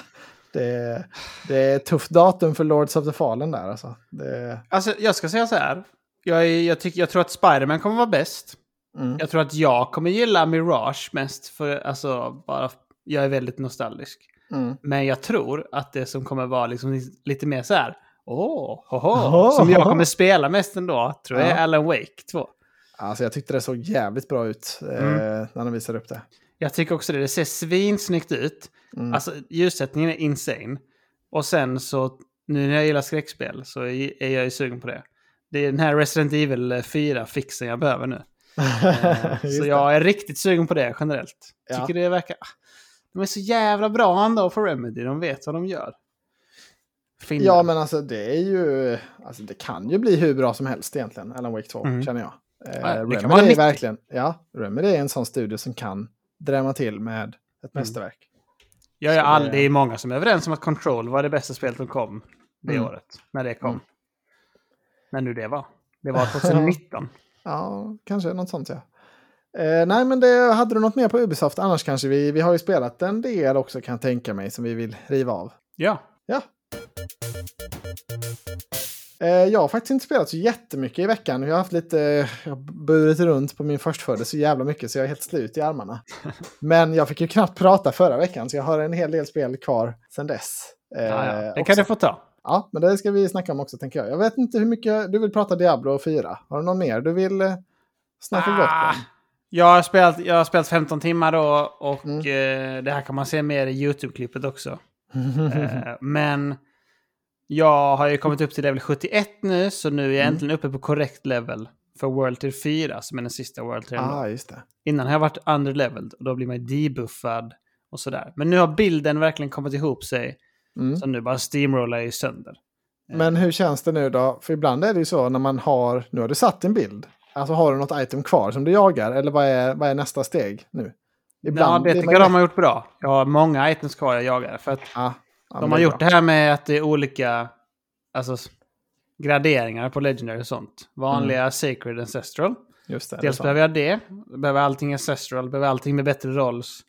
det, är, det är tufft datum för Lords of the Fallen där alltså. Det, Alltså, jag ska säga så här. Jag, är, jag, tycker, jag tror att Spider-Man kommer vara bäst. mm, Jag tror att jag kommer gilla Mirage mest. För alltså, bara, jag är väldigt nostalgisk. mm. Men jag tror att det som kommer vara liksom lite mer så här. Åh, hoho, Oho. som jag kommer spela mest ändå, tror jag Ja. är Alan Wake 2. Alltså jag tyckte det såg jävligt bra ut eh, Mm. när de visade upp det. Jag tycker också det. Det ser svinsnyggt ut. Mm. Alltså ljussättningen är insane. Och sen så, nu när jag gillar skräckspel så är jag ju sugen på det. Det är den här Resident Evil 4-fixen jag behöver nu. <laughs> Eh, så jag är riktigt sugen på det generellt. Ja. Tycker det verkar... ah, De är så jävla bra ändå för Remedy. De vet vad de gör. Finland. Ja, men alltså det är ju... Alltså det kan ju bli hur bra som helst egentligen, Alan Wake 2, Mm. känner jag. Eh, Ja, Remedy är 90. verkligen... Ja, Remedy är en sån studio som kan drämma till med ett Mm. mästerverk. jag är så det- all, det är många som är överens om att Control var det bästa spelet som kom det Mm. året. När det kom. Mm. När nu det var. Det var <laughs> 2019. Ja, kanske något sånt ja. Eh, nej, men det, hade du något mer på Ubisoft? Annars kanske vi, vi har ju spelat en del också kan jag tänka mig som vi vill riva av. Ja. Ja. Eh, jag har faktiskt inte spelat så jättemycket i veckan. Jag har haft lite, jag har burit runt på min förstfödde så jävla mycket så jag är helt slut i armarna. <laughs> Men jag fick ju knappt prata förra veckan så jag har en hel del spel kvar sedan dess. Eh, ja, ja. Det kan du få ta. Ja, men det ska vi snacka om också tänker jag. Jag vet inte hur mycket du vill prata Diablo 4. Har du någon mer du vill eh, snacka gott Ah, om? jag, har spelat, jag har spelat 15 timmar då och Mm. eh, det här kan man se mer i YouTube-klippet också. <laughs> Eh, men jag har ju kommit upp till level 71 nu, så nu är jag Mm. äntligen uppe på korrekt level för World Tier 4, som är den sista World Tier. ah, just det. Innan har jag varit underleveled och då blir man debuffad och sådär. Men nu har bilden verkligen kommit ihop sig, Mm. så nu bara steamrollar jag ju sönder. Men hur känns det nu då? För ibland är det ju så när man har, nu har du satt en bild. Alltså har du något item kvar som du jagar? Eller vad är, vad är nästa steg nu? ja, blir det tycker jag de har gjort bra. Jag har många items kvar jag jagar. För att Ja, ja, de har är gjort bra. det här med att det är olika alltså, graderingar på Legendary och sånt. Vanliga Sacred Ancestral. Just det, det är Dels sant. behöver jag det. Jag behöver allting Ancestral. Behöver allting med bättre rolls.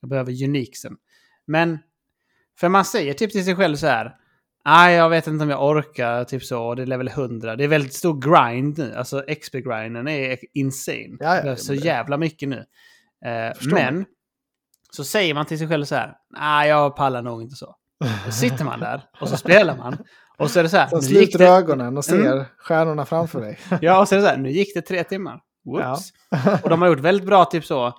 Jag behöver Uniquesen. Men, för man säger typ till sig själv så här. Nej, jag vet inte om jag orkar, typ så. Det är level 100. Det är väldigt stor grind nu. Alltså XP-grinden är insane. Ja, ja, det behövs så det- jävla mycket nu. Eh, men, så säger man till sig själv så här. Nej, jag pallar nog inte så. Då sitter man där och så spelar man. Och så är det så här. Sen sluter du ögonen och ser Mm. stjärnorna framför dig. <laughs> ja, och så är det så här. Nu gick det tre timmar. Whoops. Och de har gjort väldigt bra typ så.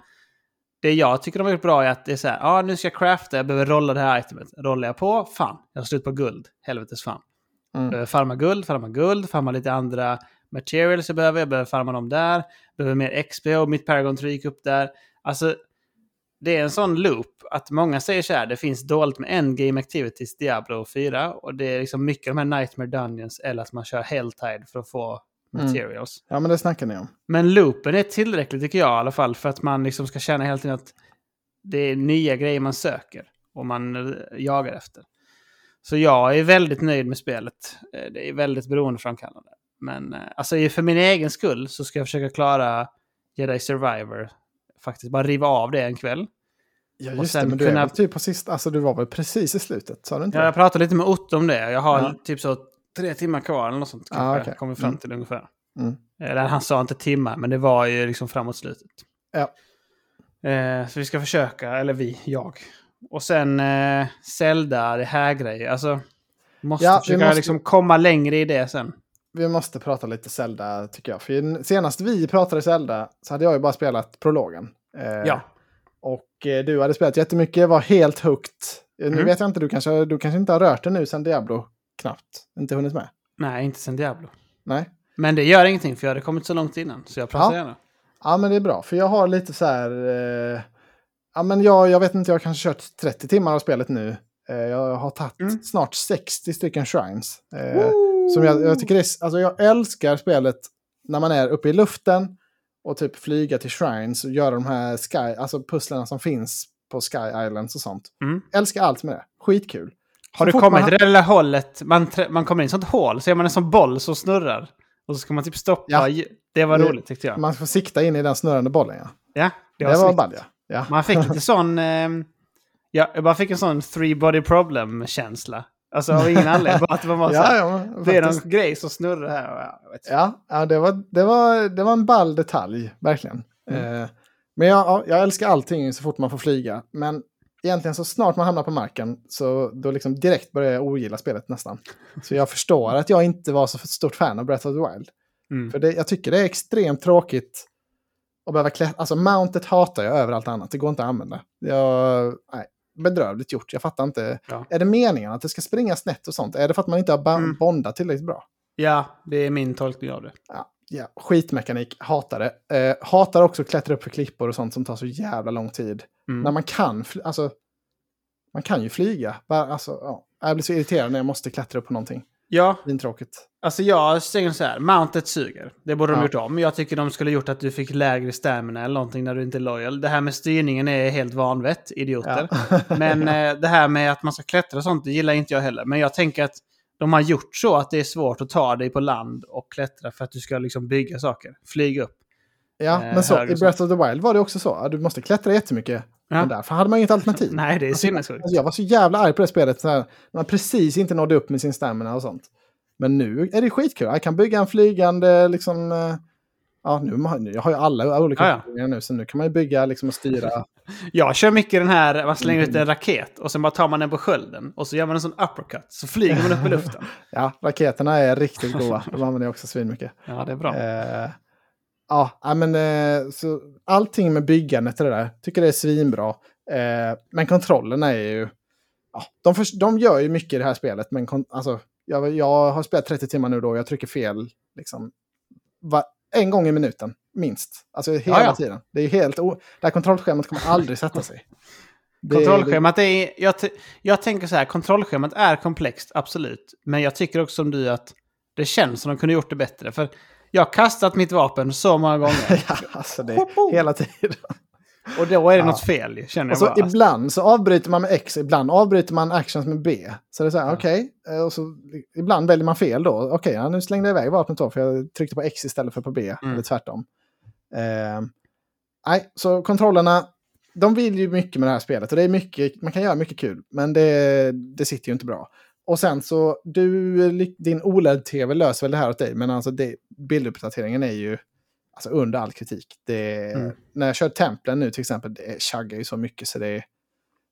Det jag tycker de har gjort bra är att det är så här. Ja, nu ska jag crafta. Jag behöver rolla det här itemet. Rollar jag på? Fan, jag har slut på guld. Helvetes fan. Mm. Farma guld, farma guld, farma lite andra materials jag behöver. Jag behöver farma dem där. Behöver mer XP och mitt Paragon 3 gick upp där. Alltså, det är en sån loop att många säger så här. Det finns dåligt med endgame activities Diablo 4. Och det är liksom mycket de här Nightmare Dungeons eller att man kör Helltide för att få Mm. materials. Ja, men det snackar ni om. Men loopen är tillräckligt tycker jag i alla fall för att man liksom ska känna hela tiden att det är nya grejer man söker och man eh, jagar efter. Så jag är väldigt nöjd med spelet. Eh, Det är väldigt beroendeframkallande. Men eh, alltså för min egen skull så ska jag försöka klara Jedi Survivor. Faktiskt bara riva av det en kväll. Ja, Och just det. Men du kunna- typ på sist, alltså du var väl precis i slutet, sa du inte? Ja, jag pratade lite med Otto om det. Jag har Ja. typ så tre timmar kvar eller något sånt. Ah, Kanske okej. kommer fram Mm. till ungefär. Mm. Eller han sa inte timmar, men det var ju liksom framåt slutet. Ja. Eh, så vi ska försöka, eller vi, jag. Och sen eh, Zelda, det här grejer. Alltså, måste Ja, försöka måste- liksom komma längre i det sen. Vi måste prata lite Zelda tycker jag. För senast vi pratade Zelda så hade jag ju bara spelat prologen. Eh, Ja. Och eh, du hade spelat jättemycket, var helt hooked. Eh, Nu Mm. vet jag inte, du kanske, du kanske inte har rört det nu sen Diablo knappt. Inte hunnit med. Nej, inte sen Diablo. Nej. Men det gör ingenting, för jag hade kommit så långt innan. Så jag pratar Ja. gärna. Ja, men det är bra. För jag har lite så här... Eh, ja, men jag, jag vet inte, jag har kanske kört 30 timmar av spelet nu. Eh, jag har tagit Mm. snart 60 stycken shrines. Eh, som jag, jag tycker det är, alltså jag älskar spelet när man är uppe i luften och typ flyga till shrines och göra de här sky, alltså pusslerna som finns på Sky Islands och sånt. Mm. Älskar allt med det. Skitkul. Har Så du kommit man- till det lilla hållet? Man, man kommer in i ett sånt hål, så är man en sån boll som snurrar. Och så ska man typ stoppa. Ja. Det var Det- roligt tyckte jag. Man får sikta in i den snurrande bollen, ja. Ja, Det, det var, var, snyggt. ball, ja. ja. Man fick lite <laughs> sån... ehm, ja, jag bara fick en sån three body problem-känsla. Alltså av ingen anledning. Bara att var bara Ja, här, ja, Det är någon grej som snurrar här. ja. Ja, det, var, det, var, det var en ball detalj, verkligen. Mm. Eh, men jag, ja, jag älskar allting så fort man får flyga. Men egentligen så snart man hamnar på marken så då liksom direkt börjar jag ogilla spelet nästan. Så jag förstår att jag inte var så stort fan av Breath of the Wild. Mm. För det, jag tycker det är extremt tråkigt att behöva klä... Alltså mountet hatar jag över allt annat. Det går inte att använda. Jag, nej, bedrövligt gjort. Jag fattar inte. Ja. Är det meningen att det ska springa snett och sånt? Är det för att man inte har Mm. bondat tillräckligt bra? ja, det är min tolkning av det. Ja, ja, skitmekanik, hatar det. Eh, hatar också att klättra upp för klippor och sånt som tar så jävla lång tid. Mm. När man kan, alltså, man kan ju flyga. Alltså, ja. Jag blir så irriterad när jag måste klättra upp på någonting. Ja, Tråkigt. alltså jag säger så här. Mountet suger. Det borde de Ja. gjort om. Jag tycker de skulle gjort att du fick lägre stamina eller någonting när du inte är loyal. Det här med styrningen är helt vanvett, idioter. Ja. <laughs> Men eh, det här med att man ska klättra och sånt, det gillar inte jag heller. Men jag tänker att de har gjort så att det är svårt att ta dig på land och klättra för att du ska liksom bygga saker. Flyga upp. Ja, Eh, men så, i Breath of the Wild var det också så. Du måste klättra jättemycket. Ja. Men därför hade man inget alternativ. Nej, det är Alltså, sinnessjukt. Alltså, jag var så jävla arg på det spelet. När man precis inte nådde upp med sin stamina och sånt. Men nu är det skitkul. Jag kan bygga en flygande, liksom... eh, Ja, nu, jag har ju alla olika Ja, ja. nu, så nu kan man ju bygga liksom, och styra. <laughs> Jag kör mycket den här, man slänger Mm. ut en raket och sen bara tar man den på skölden. Och så gör man en sån uppercut, så flyger man upp i luften. <laughs> Ja, raketerna är riktigt goda. De använder jag också svinmycket. Ja, det är bra. Eh, ja, men eh, så allting med byggandet och det där, tycker det är svinbra. Eh, men kontrollerna är ju... Ja, de, förs- de gör ju mycket i det här spelet, men kon- alltså, jag, jag har spelat 30 timmar nu då och jag trycker fel liksom, va, en gång i minuten, minst. Alltså hela Ja, ja. tiden. Det är helt... O- det här kontrollschemat kommer aldrig sätta sig. Det- <laughs> Kontrollschemat är... Jag, jag tänker så här, kontrollschemat är komplext, absolut. Men jag tycker också som du att det känns som de kunde gjort det bättre. För jag har kastat mitt vapen så många gånger. <laughs> ja, alltså det är hela tiden. Och då är det Ja. något fel, känner Och jag så bara. ibland så avbryter man med X, ibland avbryter man actions med B. Så det är så här, Ja. okej. eh, Och så ibland väljer man fel då. Okej, ja, nu slängde jag iväg vapnet då, för jag tryckte på X istället för på B. Mm. Eller tvärtom. Eh, nej, så kontrollerna, de vill ju mycket med det här spelet. Och det är mycket, man kan göra mycket kul, men det, det sitter ju inte bra. Och sen så, du, din OLED-TV löser väl det här åt dig, men alltså det, bilduppdateringen är ju alltså under all kritik. Det, Mm. När jag kör templen nu till exempel, det chaggar ju så mycket så det,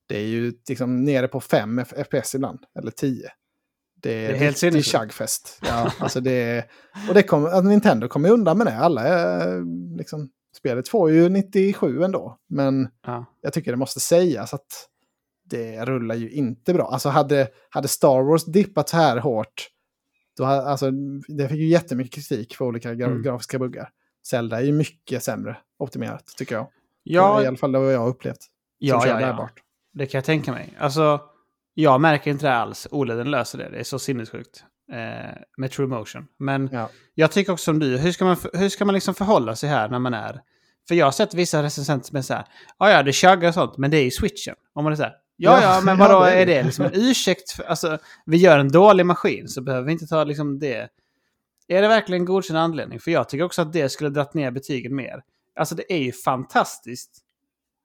det är ju liksom nere på 5 FPS ibland, eller 10. Det är, är helt det sinnessjukt. chaggfest. Ja, <laughs> alltså det, och det kommer, alltså Nintendo kommer ju undan med det. Alla, är, liksom, spelet får ju 97 ändå. Men Ja. jag tycker det måste sägas att det rullar ju inte bra. Alltså hade, hade Star Wars dippat så här hårt, då alltså, det fick ju jättemycket kritik för olika gra Mm. grafiska buggar. Zelda är ju mycket sämre optimerat, tycker jag. Ja, I alla fall det vad jag har upplevt. ja, ja, ja. bärbart. Det kan jag tänka mig. Alltså, jag märker inte det alls. OLEDen löser det. Det är så sinnessjukt. Eh, med True Motion. Men Ja. jag tycker också som du, hur ska man, hur ska man liksom förhålla sig här när man är... För jag har sett vissa recensenter som är så här, ja ja det chaggar och sånt, men det är ju switchen. Om man är så här, ja Ja, <laughs> men vadå är är det. liksom en ursäkt? För, alltså, vi gör en dålig maskin så behöver vi inte ta liksom det. Är det verkligen en godkänd anledning? För jag tycker också att det skulle dratt ner betygen mer. Alltså det är ju fantastiskt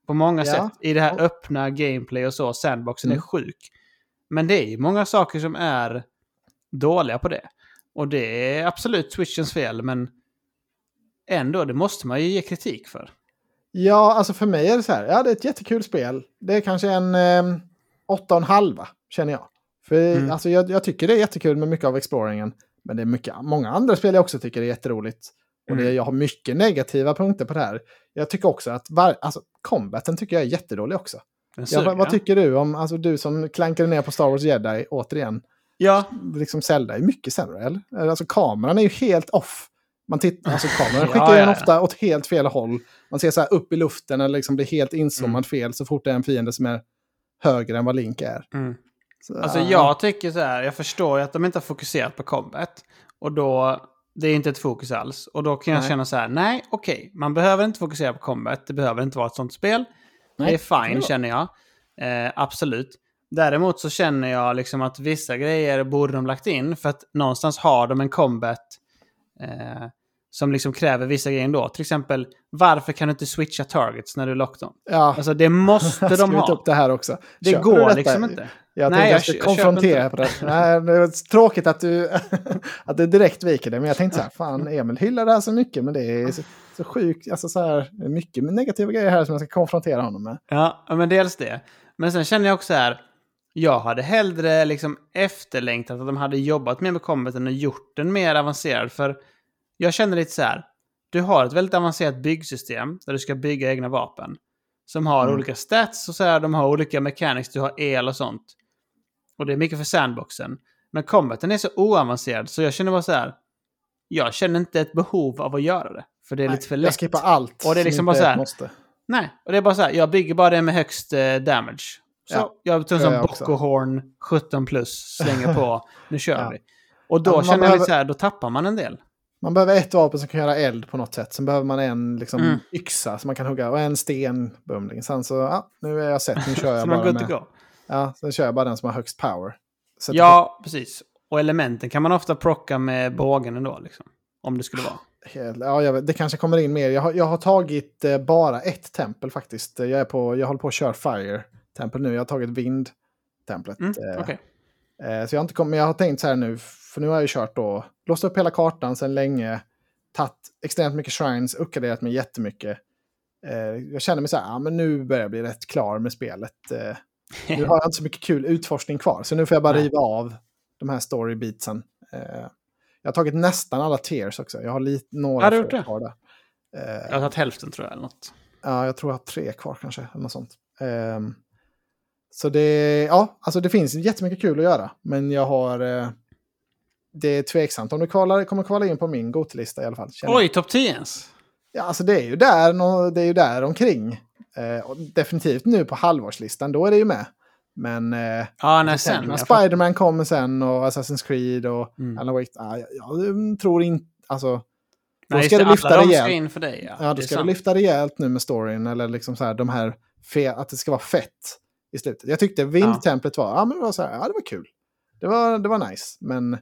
på många Ja. sätt. I det här öppna gameplay och så, sandboxen är Mm. sjuk. Men det är ju många saker som är dåliga på det. Och det är absolut Switchens fel, men ändå, det måste man ju ge kritik för. Ja, alltså för mig är det så här. Ja, det är ett jättekul spel. Det är kanske en eh, åtta och en halva, känner jag. För Mm. alltså, jag, jag tycker det är jättekul med mycket av exploringen. Men det är mycket, många andra spel jag också tycker är jätteroligt. Och det, Mm. jag har mycket negativa punkter på det här. Jag tycker också att var, alltså, combaten tycker jag är jättedålig också. Ja, vad, vad tycker du om, alltså du som klankade ner på Star Wars Jedi återigen. Ja, Liksom Zelda är mycket sämre, eller? Alltså kameran är ju helt off. Man tittar, alltså kameran <laughs> Ja, skickar ja, den ja. ofta åt helt fel håll. Man ser så här upp i luften eller liksom blir helt inzoomad Mm. fel så fort det är en fiende som är högre än vad Link är. mm. Så, alltså ja. jag tycker så här, jag förstår ju att de inte har fokuserat på combat. Och då, det är inte ett fokus alls. Och då kan jag Nej. känna så här, nej, okej, man behöver inte fokusera på combat. Det behöver inte vara ett sånt spel. Nej, det är fine känner jag. Eh, absolut. Däremot så känner jag liksom att vissa grejer borde de lagt in för att någonstans har de en combat eh, som liksom kräver vissa grejer ändå. Till exempel, varför kan du inte switcha targets när du lockar dem? Ja, Alltså det måste <laughs> de ha. upp det här också. Det Köper går liksom inte. Jag Nej, jag jag konfrontera på det. Nej, det var tråkigt att du, <laughs> att du direkt viker det. Men jag tänkte så här, <laughs> fan Emil hyllar det här så mycket. Men det är så, så sjukt, alltså så här, mycket negativa grejer här som jag ska konfrontera honom med. Ja, men dels det. Men sen känner jag också här, jag hade hellre liksom efterlängtat att de hade jobbat mer med combaten och gjort den mer avancerad. För jag känner lite så här, du har ett väldigt avancerat byggsystem där du ska bygga egna vapen. Som har Mm. olika stats och så här, de har olika mechanics, du har el och sånt. Och det är mycket för sandboxen. Men combaten är så oavancerad så jag känner bara så här, jag känner inte ett behov av att göra det. För det är lite för lätt. Jag skippar allt. Och det är som liksom bara så här, Måste. Nej, och det är bara så här, jag bygger bara det med högst eh, damage. Så Ja, jag jag också. Boccohorn 17 plus, slänger på, <laughs> nu kör Ja. vi. Och då Ja, känner jag behöver- lite så här, då tappar man en del. Man behöver ett vapen som kan göra eld på något sätt. Sen behöver man en liksom, Mm. yxa som man kan hugga och en stenbumling. Sen så, ja, nu är jag sett, nu <laughs> kör jag bara med. Ja, sen kör jag bara den som har högst power. Att- Ja, precis. Och elementen kan man ofta plocka med bågen ändå, liksom. Om det skulle vara. ja, vet, det kanske kommer in mer. Jag har, jag har tagit eh, bara ett tempel faktiskt. Jag, är på, jag håller på att köra Fire-tempel nu. Jag har tagit Vind-templet. Mm, eh, okej. Eh, Så jag har, inte kommit, jag har tänkt så här nu, för nu har jag ju kört då, låst upp hela kartan sedan länge, tagit extremt mycket shrines, uppgraderat mig jättemycket. Eh, Jag känner mig så här, ja, men nu börjar jag bli rätt klar med spelet. Eh, Nu <laughs> har jag inte så mycket kul utforskning kvar, så nu får jag bara riva av de här story beatsen. Eh, Jag har tagit nästan alla tiers också, jag har lite, några Har få gjort kvar där. Eh, Jag har tagit hälften tror jag. Eller något. Ja, jag tror jag har tre kvar kanske. Eller något sånt. Ehm, så det, ja, alltså det finns jättemycket kul att göra. Men jag har... Eh, det är tveksamt om det kvalar, kommer kvala in på min Gotelista i alla fall. Oj, topp 10 ens? Ja, alltså det är ju där, det är ju där omkring. Eh, och definitivt nu på halvårslistan, då är det ju med. Men eh, Ja, nej, sen. Spiderman kommer sen och Assassin's Creed och Mm. Alan Wake, ah, jag, jag tror inte... Alltså, då Nej, ska det, du lyfta rejält. in för dig. Ja, Ja, då ska du sant. lyfta rejält nu med storyn eller liksom så här de här fe- att det ska vara fett i slutet. Jag tyckte vindtemplet var, ja men det var så här, ja det var kul. Det var, det var nice, men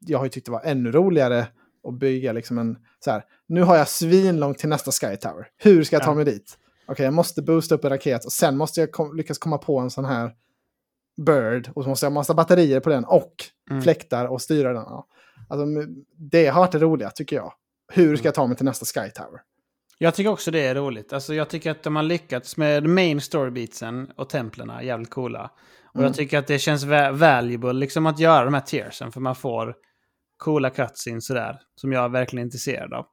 jag har ju tyckt det var ännu roligare att bygga liksom en, så här, nu har jag svinlångt till nästa Sky Tower. Hur ska jag ta mig dit? Okej, jag måste boosta upp en raket och sen måste jag kom, lyckas komma på en sån här Bird och så måste jag ha massa batterier på den och Mm. fläktar och styra den. Ja. Alltså, det har varit det roliga tycker jag. Hur ska jag ta mig till nästa Sky Tower? Jag tycker också det är roligt. Alltså, jag tycker att de har lyckats med main storybeatsen och templerna jävligt coola. Och Mm. jag tycker att det känns va- valuable liksom att göra de här tiersen. För man får coola cutscenes sådär. Som jag är verkligen intresserad av.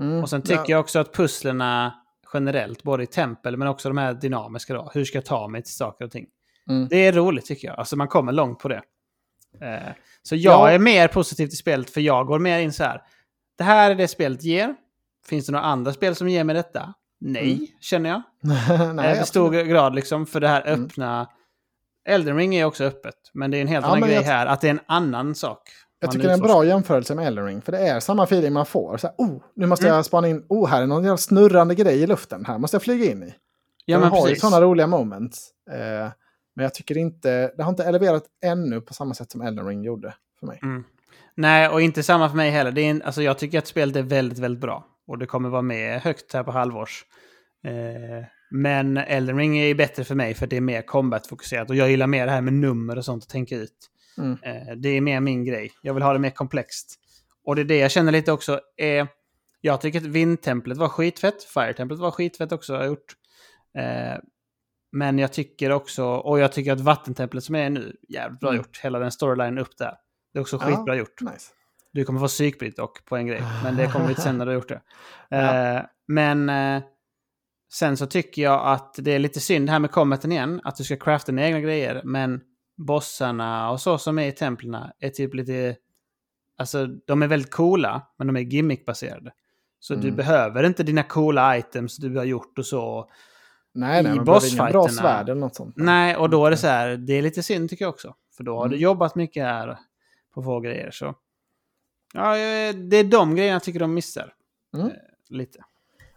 Mm, Och sen tycker ja. jag också att pusslerna generellt, både i tempel men också de här dynamiska då. Hur ska jag ta mig till saker och ting? Mm. Det är roligt tycker jag. Alltså man kommer långt på det. Eh, så jag Ja. är mer positiv till spelet för jag går mer in så här. Det här är det spelet ger. Finns det några andra spel som ger mig detta? Nej, Mm. känner jag. <laughs> Nej, eh, I stor grad liksom för det här Mm. öppna... Elden Ring är också öppet. Men det är en helt Ja, annan grej jag- här. Att det är en annan sak. Jag tycker det är en bra jämförelse med Elden Ring. För det är samma feeling man får. Så här, oh, nu måste Mm. jag spana in. Oh, här är någon jävla snurrande grej i luften. Här måste jag flyga in i. Ja, men har ju precis. sådana roliga moments. Eh, men jag tycker inte, det har inte eleverat ännu på samma sätt som Elden Ring gjorde för mig. Mm. Nej, och inte samma för mig heller. Det är en, alltså, jag tycker att spelet är väldigt, väldigt bra. Och det kommer vara med högt här på halvårs. Eh, men Elden Ring är bättre för mig för det är mer combat-fokuserat. Och jag gillar mer det här med nummer och sånt att tänka ut. Mm. Eh, det är mer min grej. Jag vill ha det mer komplext. Och det är det jag känner lite också. Är, jag tycker att vindtemplet var skitfett. Fire-templet var skitfett också har jag gjort. Eh, men jag tycker också, och jag tycker att vattentemplet som är nu, jävligt bra Mm. gjort. Hela den storylinen upp där. Det är också Ja. skitbra gjort. Nice. Du kommer få psykbryt dock på en grej. Men det kommer lite sen när du har gjort det. <laughs> Ja. Eh, men eh, sen så tycker jag att det är lite synd här med combaten igen. Att du ska crafta dina egna grejer. Men bossarna och så som är i templerna är typ lite... Alltså de är väldigt coola, men de är gimmickbaserade. Så du Mm. behöver inte dina coola items du har gjort och så. Nej, nej, I inga bra bossfighterna- svärd eller något sånt. Nej, och då är det så här, det är lite synd tycker jag också. För då har Mm. du jobbat mycket här på få grejer. Så. Ja, eh, det är de grejerna jag tycker de missar. Mm. Eh, lite.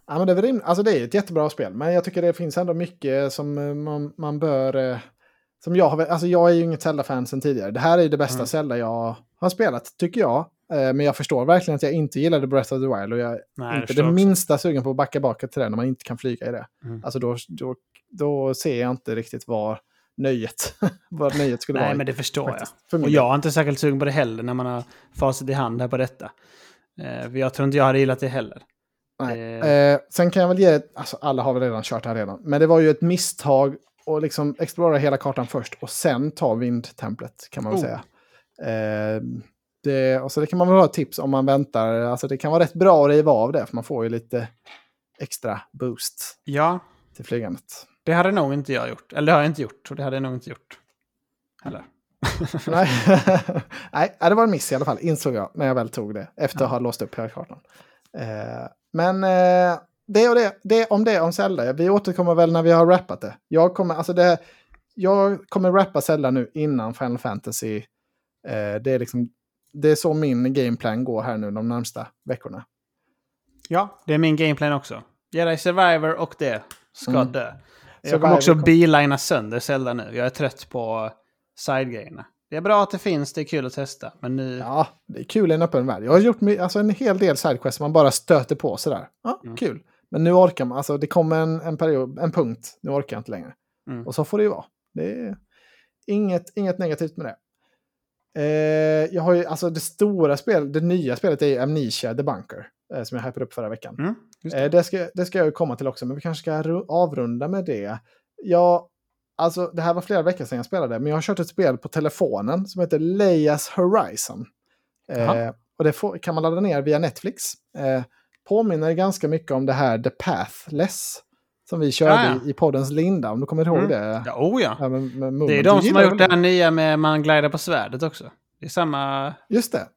Ja, men det, är rim- alltså, det är ett jättebra spel, men jag tycker det finns ändå mycket som eh, man, man bör... Som jag, har, alltså jag är ju inget Zelda-fan sedan tidigare. Det här är det bästa Mm. Zelda jag har spelat, tycker jag. Men jag förstår verkligen att jag inte gillade Breath of the Wild och jag är Nej, inte det också. minsta sugen på att backa baka till det när man inte kan flyga i det. Mm. Alltså då, då, då ser jag inte riktigt vad nöjet, <laughs> vad nöjet skulle Nej, vara. men det förstår faktiskt, för jag. min Och jag är inte särskilt sugen på det heller när man har facit i hand här på detta. Eh, för jag tror inte jag hade gillat det heller. Nej. Eh. Eh, sen kan jag väl ge, alltså alla har väl redan kört här redan, men det var ju ett misstag att liksom explora hela kartan först och sen ta vindtemplet kan man väl Oh. säga. Eh, det, och så det kan man väl ha ett tips om man väntar, alltså det kan vara rätt bra att riva av det för man får ju lite extra boost Ja, till flygandet. Det hade nog inte jag gjort. Eller det har jag inte gjort. Och det hade jag nog inte gjort. Heller. <laughs> Nej. <laughs> Nej, det var en miss i alla fall, insåg jag när jag väl tog det efter att ha låst upp hela kartan. Eh, men eh, det och det, det om det om Zelda. Vi återkommer väl när vi har rappat det. Jag kommer, alltså det, jag kommer rappa Zelda nu innan Final Fantasy. Eh, det, är liksom, det är så min gameplan går här nu de närmsta veckorna. Ja, det är min gameplan också. Jedi Survivor och det ska Mm. dö. Jag Survivor kommer också bilina sönder Zelda nu. Jag är trött på side-grejerna. Det är bra att det finns, det är kul att testa. Men nu... Ja, det är kul i en öppen värld. Jag har gjort alltså, en hel del sidequests man bara stöter på sådär. Ja, Mm. kul. Men nu orkar man, alltså det kommer en, en period, en punkt, nu orkar jag inte längre. Mm. Och så får det ju vara. Det är inget, inget negativt med det. Eh, jag har ju, alltså det stora spelet, det nya spelet är Amnesia The Bunker. Eh, som jag hypade upp förra veckan. Mm, det. Eh, det, ska, det ska jag ju komma till också, men vi kanske ska ru- avrunda med det. Ja, alltså det här var flera veckor sedan jag spelade, men jag har kört ett spel på telefonen som heter Leias Horizon. Eh, och det får, kan man ladda ner via Netflix. Eh, påminner ganska mycket om det här The Pathless. Som vi körde Ja, ja. i, poddens linda, om du kommer ihåg Mm. det? Ja, oh ja. Med, med Moon. Det är de som har gjort det här nya med man glider på svärdet också. Det är samma, Just det,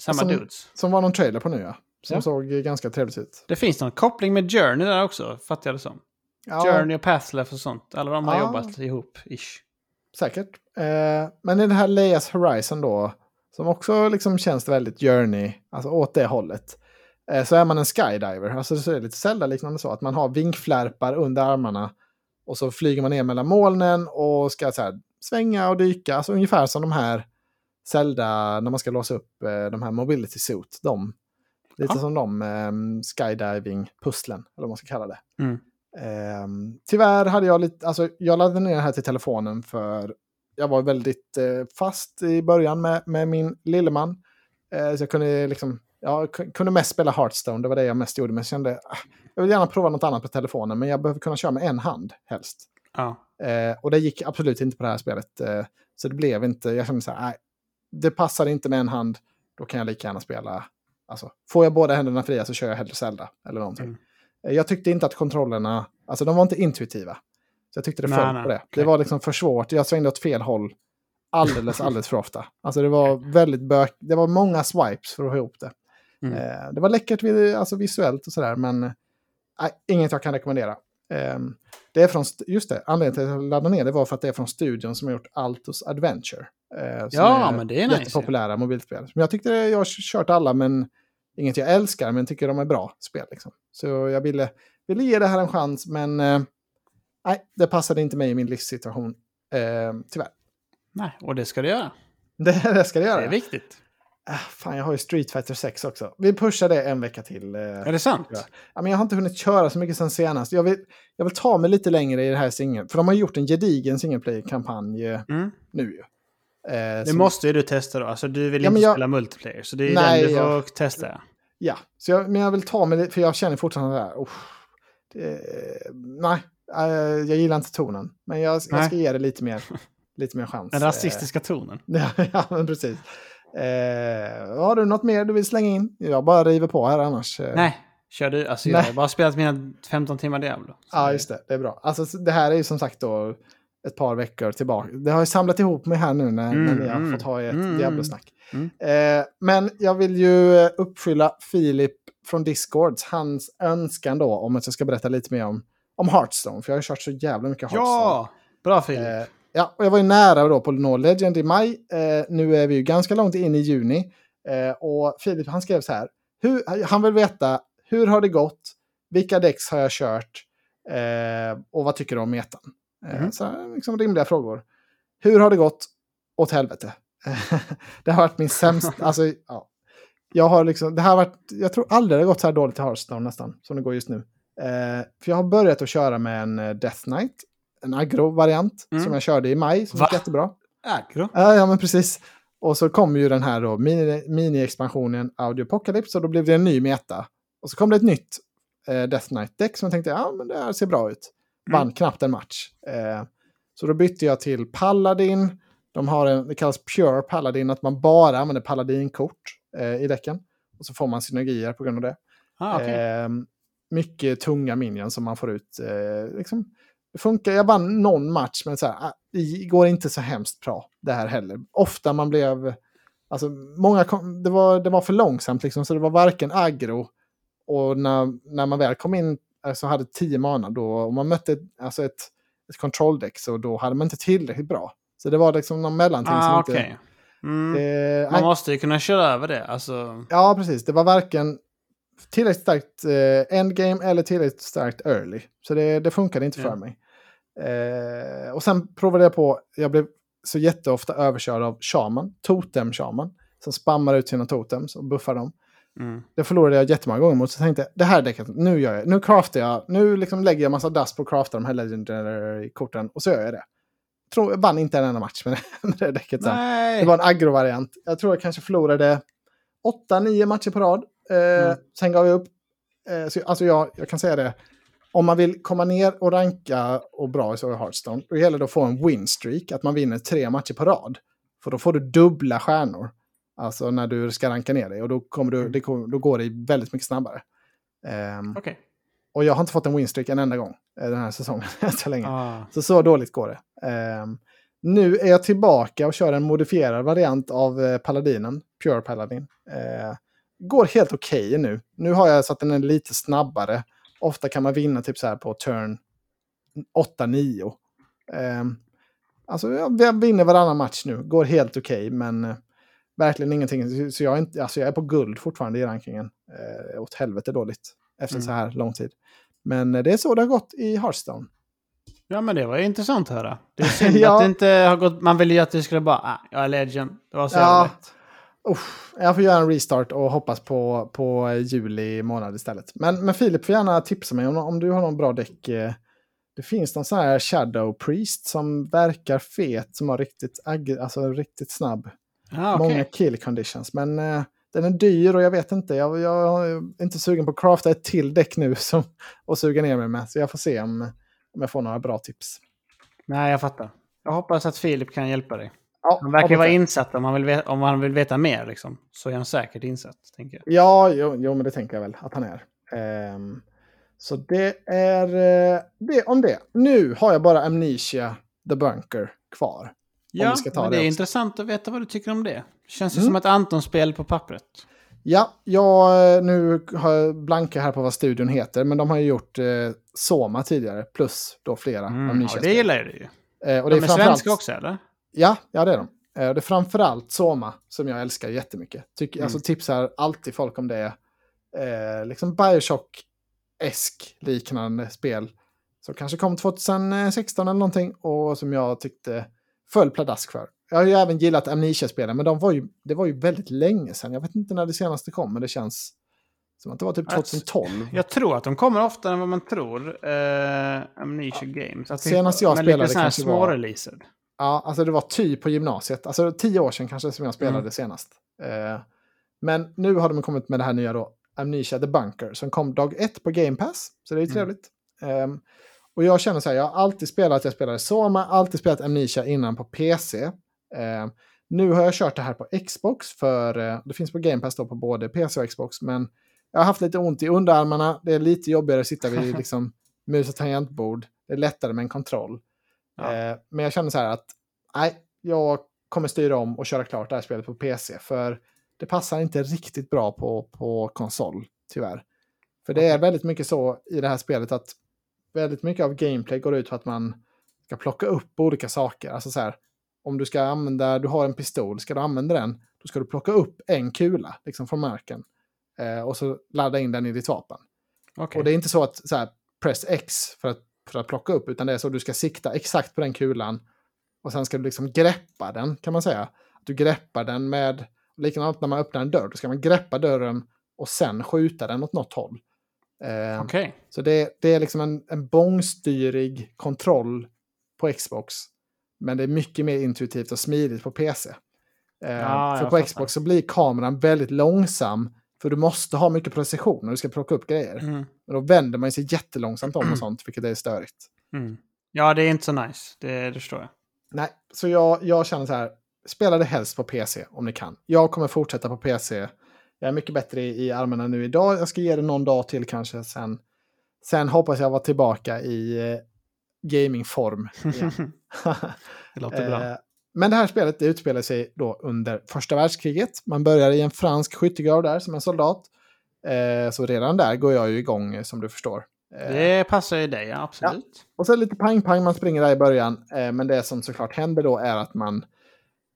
samma Som- dudes. som var någon trailer på nu ja. Som Ja. såg ganska trevligt ut. Det finns någon koppling med Journey där också, fattar jag det som. Ja, Journey och Pathless och sånt. Alla de har Ja. jobbat ihop, ish. Säkert. Eh, men i det här Leias Horizon då, som också liksom känns väldigt Journey, alltså åt det hållet, eh, så är man en skydiver. Alltså det är lite Zelda-liknande så, att man har vinkflärpar under armarna och så flyger man ner mellan molnen och ska så här, svänga och dyka. Alltså ungefär som de här Zelda, när man ska låsa upp eh, de här mobility suit. De, lite Ja. som de eh, skydiving-pusslen, eller vad man ska kalla det. Mm. Ehm, tyvärr hade jag lite, alltså jag laddade ner det här till telefonen för jag var väldigt eh, fast i början med, med min lilleman. Eh, så jag kunde liksom, jag ku- kunde mest spela Hearthstone, det var det jag mest gjorde. Men jag kände, ah, jag vill gärna prova något annat på telefonen, men jag behöver kunna köra med en hand helst. Ja. Eh, och det gick absolut inte på det här spelet. Så det blev inte, jag kände så här, nej, det passar inte med en hand, då kan jag lika gärna spela, alltså får jag båda händerna fria så kör jag hellre Zelda eller någonting. Mm. Eh, Jag tyckte inte att kontrollerna, alltså de var inte intuitiva. Så jag tyckte det föll på det. okej. Det var liksom för svårt, jag svängde åt fel håll alldeles, <laughs> alldeles för ofta. Alltså det var väldigt bök, det var många swipes för att få ihop det. Mm. Eh, det var läckert alltså visuellt och sådär, men eh, inget jag kan rekommendera. Eh, det är från, st- just det, anledningen till att jag laddade ner det var för att det är från studion som har gjort Altos Adventure. Eh, Ja, men det är nice. Jättepopulära mobilspel. Men jag tyckte det, jag har kört alla, men inget jag älskar, men tycker de är bra spel. Liksom. Så jag ville, ville ge det här en chans, men eh, nej, det passade inte mig i min livssituation. Eh, tyvärr. Nej, och det ska du göra. <laughs> Det, det ska det göra. Det är viktigt. Ah, fan, jag har ju Street Fighter 6 också. Vi pushar det en vecka till. eh. Är det sant? Ja. Men jag har inte hunnit köra så mycket sen senast. Jag vill, jag vill ta mig lite längre i det här singeln. För de har gjort en gedigen singleplay-kampanj eh, Mm. nu ju. Eh, Det måste ju du testa då. Alltså du vill Ja, inte jag- spela multiplayer. Så det är Nej, den du får jag- testa. Ja, så jag, men jag vill ta mig för jag känner fortfarande där. Oh, det, nej, eh, jag gillar inte tonen. Men jag, jag ska ge det lite mer, lite mer chans. Den rasistiska tonen. <laughs> Ja, men precis. Eh, har du något mer du vill slänga in? Jag bara river på här annars. eh. Nej, kör du. Alltså jag har bara spelat mina 15 timmar Diablo. Ja, just det. Det är bra. Alltså, så det här är ju som sagt då ett par veckor tillbaka. Det har ju samlat ihop mig här nu när, när Mm, ni har mm, fått ha ett mm, Diablo-snack. mm. Eh, men jag vill ju uppfylla Filip från Discords, hans önskan då om att jag ska berätta lite mer om, om Hearthstone. För jag har ju kört så jävla mycket Hearthstone. Ja! Bra Filip. Eh, ja, och jag var ju nära då på nå Legend i maj. Eh, nu är vi ju ganska långt in i juni. Eh, och Filip han skrev så här. Hur, han vill veta hur har det gått? Vilka däcks har jag kört? Eh, och vad tycker du om metan? Mhm. Så liksom rimliga frågor. Hur har det gått? Åt helvete. <laughs> det har varit min sämsta... <laughs> alltså, ja. Jag har liksom, det här varit, jag tror aldrig det har gått så här dåligt i Hearthstone nästan, som det går just nu. Eh, för jag har börjat att köra med en eh, Death Knight, en aggro-variant, Mm. som jag körde i maj, som Va? gick jättebra. Aggro. Ja, ja, men precis. Och så kom ju den här då, mini- mini-expansionen Audio Apocalypse, och då blev det en ny meta. Och så kom det ett nytt eh, Death Knight-däck som jag tänkte, ja men det här ser bra ut. Vann Mm. knappt en match. Eh, så då bytte jag till Paladin. De har en, det kallas Pure Paladin, att man bara använder Paladin-kort eh, i däcken. Och så får man synergier på grund av det. Ah, okej. Eh, mycket tunga minions som man får ut. Eh, liksom, det funkar, jag vann någon match, men så här, ah, det går inte så hemskt bra det här heller. Ofta man blev... Alltså, många kom, det, var, det var för långsamt, liksom, så det var varken aggro och när, när man väl kom in eh, så hade tio mana då, och man mötte alltså ett, ett kontrolldeck så då hade man inte tillräckligt bra. Så det var liksom någon mellanting Ah, som okej. inte... Mm. Eh, Man måste ju kunna köra över det. Alltså, Ja, precis. Det var varken tillräckligt starkt eh, endgame eller tillräckligt starkt early. Så det, det funkade inte för mig. Eh, och sen provade jag på, jag blev så jätteofta överkörd av shaman, totem-shaman, som spammar ut sina totems och buffar dem. Mm. Det förlorade jag jättemånga gånger mot, så jag tänkte det här däcket, nu gör jag, nu craftar jag, nu liksom lägger jag massa dust på att crafta de här legendary-korten och så gör jag det. Tror, jag vann inte en enda match med <laughs> det, med det däcket. Det var en aggro-variant. Jag tror jag kanske förlorade 8-9 matcher på rad. Eh, Mm. Sen gav jag upp. Eh, så, alltså jag, jag kan säga det. Om man vill komma ner och ranka och bra i så i Hearthstone, då gäller det att få en win streak, att man vinner tre matcher på rad. För då får du dubbla stjärnor. Alltså när du ska ranka ner dig. Och då, kommer du, det, kommer- då går det väldigt mycket snabbare. Ehm, Okej. och jag har inte fått en win streak en enda gång eh, den här säsongen <laughs> så länge. Ah. Så så dåligt går det. Ehm, nu är jag tillbaka och kör en modifierad variant av eh, Paladinen, Pure Paladin. Eh, går helt okej nu. Nu har jag så att den är lite snabbare. Ofta kan man vinna typ så här på turn 8-9. Ehm, alltså jag, vinner varannan match nu. Går helt okej, men eh, verkligen ingenting. Så- jag är, inte, alltså jag är på guld fortfarande i rankingen. Eh, åt helvete dåligt efter Mm. så här lång tid. Men eh, det är så det har gått i Hearthstone. Ja, men det var ju intressant att höra. Det är <laughs> synd Ja. att det inte har gått... Man ville ju att det skulle bara... Ah, jag är legend. Det var så Ja. jävla Uff, jag får göra en restart och hoppas på, på juli månad istället. Men, men Filip får gärna tipsa mig om, om du har någon bra däck. eh, Det finns någon sån här Shadow Priest som verkar fet, som har riktigt, alltså riktigt snabb. Ah, okej. Många kill conditions. Men eh, den är dyr och jag vet inte. Jag, jag är inte sugen på att crafta ett till däck nu <laughs> som, och suga ner mig med. Så jag får se om, om jag får några bra tips. Nej, jag fattar. Jag hoppas att Filip kan hjälpa dig. Ja, Han verkar ja, vara insatt om han vill veta, om han vill veta mer. Liksom. Så är han säkert insatt, tänker jag. Ja, jo, jo, men det tänker jag väl att han är. Ehm, så det är eh, det om det. Nu har jag bara Amnesia The Bunker kvar. Ja, vi ska ta men det det är också. intressant att veta vad du tycker om det. Det känns ju Mm. som ett Anton-spel på pappret. Ja, jag eh, nu har jag blanka här på vad studion heter, men de har ju gjort eh, Soma tidigare, plus då flera Mm, ja, Amnesia. det gillar jag ju. eh, och De det är är framförallt, svenska också, eller? Ja, ja, det är de. Eh, det är framförallt Soma som jag älskar jättemycket. Tycker, Mm. Alltså tipsar alltid folk om det. Eh, liksom Bioshock-esk liknande spel. Som kanske kom 2016 eller någonting och som jag tyckte föll pladask för. Jag har ju även gillat Amnesia-spelen, men de var ju, det var ju väldigt länge sedan. Jag vet inte när det senaste kom, men det känns som att det var typ Alltså, 2012. Jag tror att de kommer oftare än vad man tror. Uh, Amnesia Games. Jag Senast jag spelade kanske små var- releaser. Ja, alltså det var typ på gymnasiet. Alltså tio år sedan kanske som jag spelade Mm. senast. Eh, men nu har de kommit med det här nya då, Amnesia The Bunker, som kom dag ett på Game Pass. Så det är ju Mm. trevligt. Ehm, och jag känner så här, jag har alltid spelat, jag spelade Soma, alltid spelat Amnesia innan på PC. Ehm, nu har jag kört det här på Xbox, för eh, det finns på Game Pass då på både PC och Xbox, men jag har haft lite ont i underarmarna, det är lite jobbigare att sitta vid <laughs> liksom, mus och tangentbord, det är lättare med en kontroll. Ja. Eh, men jag känner så här att nej, jag kommer styra om och köra klart det här spelet på PC. För det passar inte riktigt bra på, på konsol, tyvärr. För det är väldigt mycket så i det här spelet att väldigt mycket av gameplay går ut på att man ska plocka upp olika saker. Alltså så här, om du ska använda, du har en pistol, ska du använda den, då ska du plocka upp en kula liksom från marken. Eh, och så ladda in den i ditt vapen. Okej. Och det är inte så att så här, press X för att, för att plocka upp, utan det är så att du ska sikta exakt på den kulan. Och sen ska du liksom greppa den, kan man säga. Du greppar den med, likadant när man öppnar en dörr, då ska man greppa dörren och sen skjuta den åt något håll. Eh. Så det, det är liksom en, en bångstyrig kontroll på Xbox. Men det är mycket mer intuitivt och smidigt på PC. Eh, Ja, för på. Xbox så blir kameran väldigt långsam. För du måste ha mycket precision när du ska plocka upp grejer. Mm. Men då vänder man sig jättelångsamt om och sånt, vilket är störigt. Mm. Ja, det är inte så nice. Det, det förstår jag. Nej, så jag, jag känner så här, spela det helst på PC om ni kan. Jag kommer fortsätta på PC. Jag är mycket bättre i, i armarna nu idag. Jag ska ge det någon dag till kanske. Sen, sen hoppas jag vara tillbaka i eh, gamingform <laughs> det låter bra. <laughs> Men det här spelet det utspelar sig då under första världskriget. Man börjar i en fransk skyttegrav där som en soldat. Eh, Så redan där går jag ju igång eh, som du förstår. Eh, Det passar ju dig, ja, absolut. och så lite pang-pang, man springer där i början. Eh, men det som såklart händer då är att man,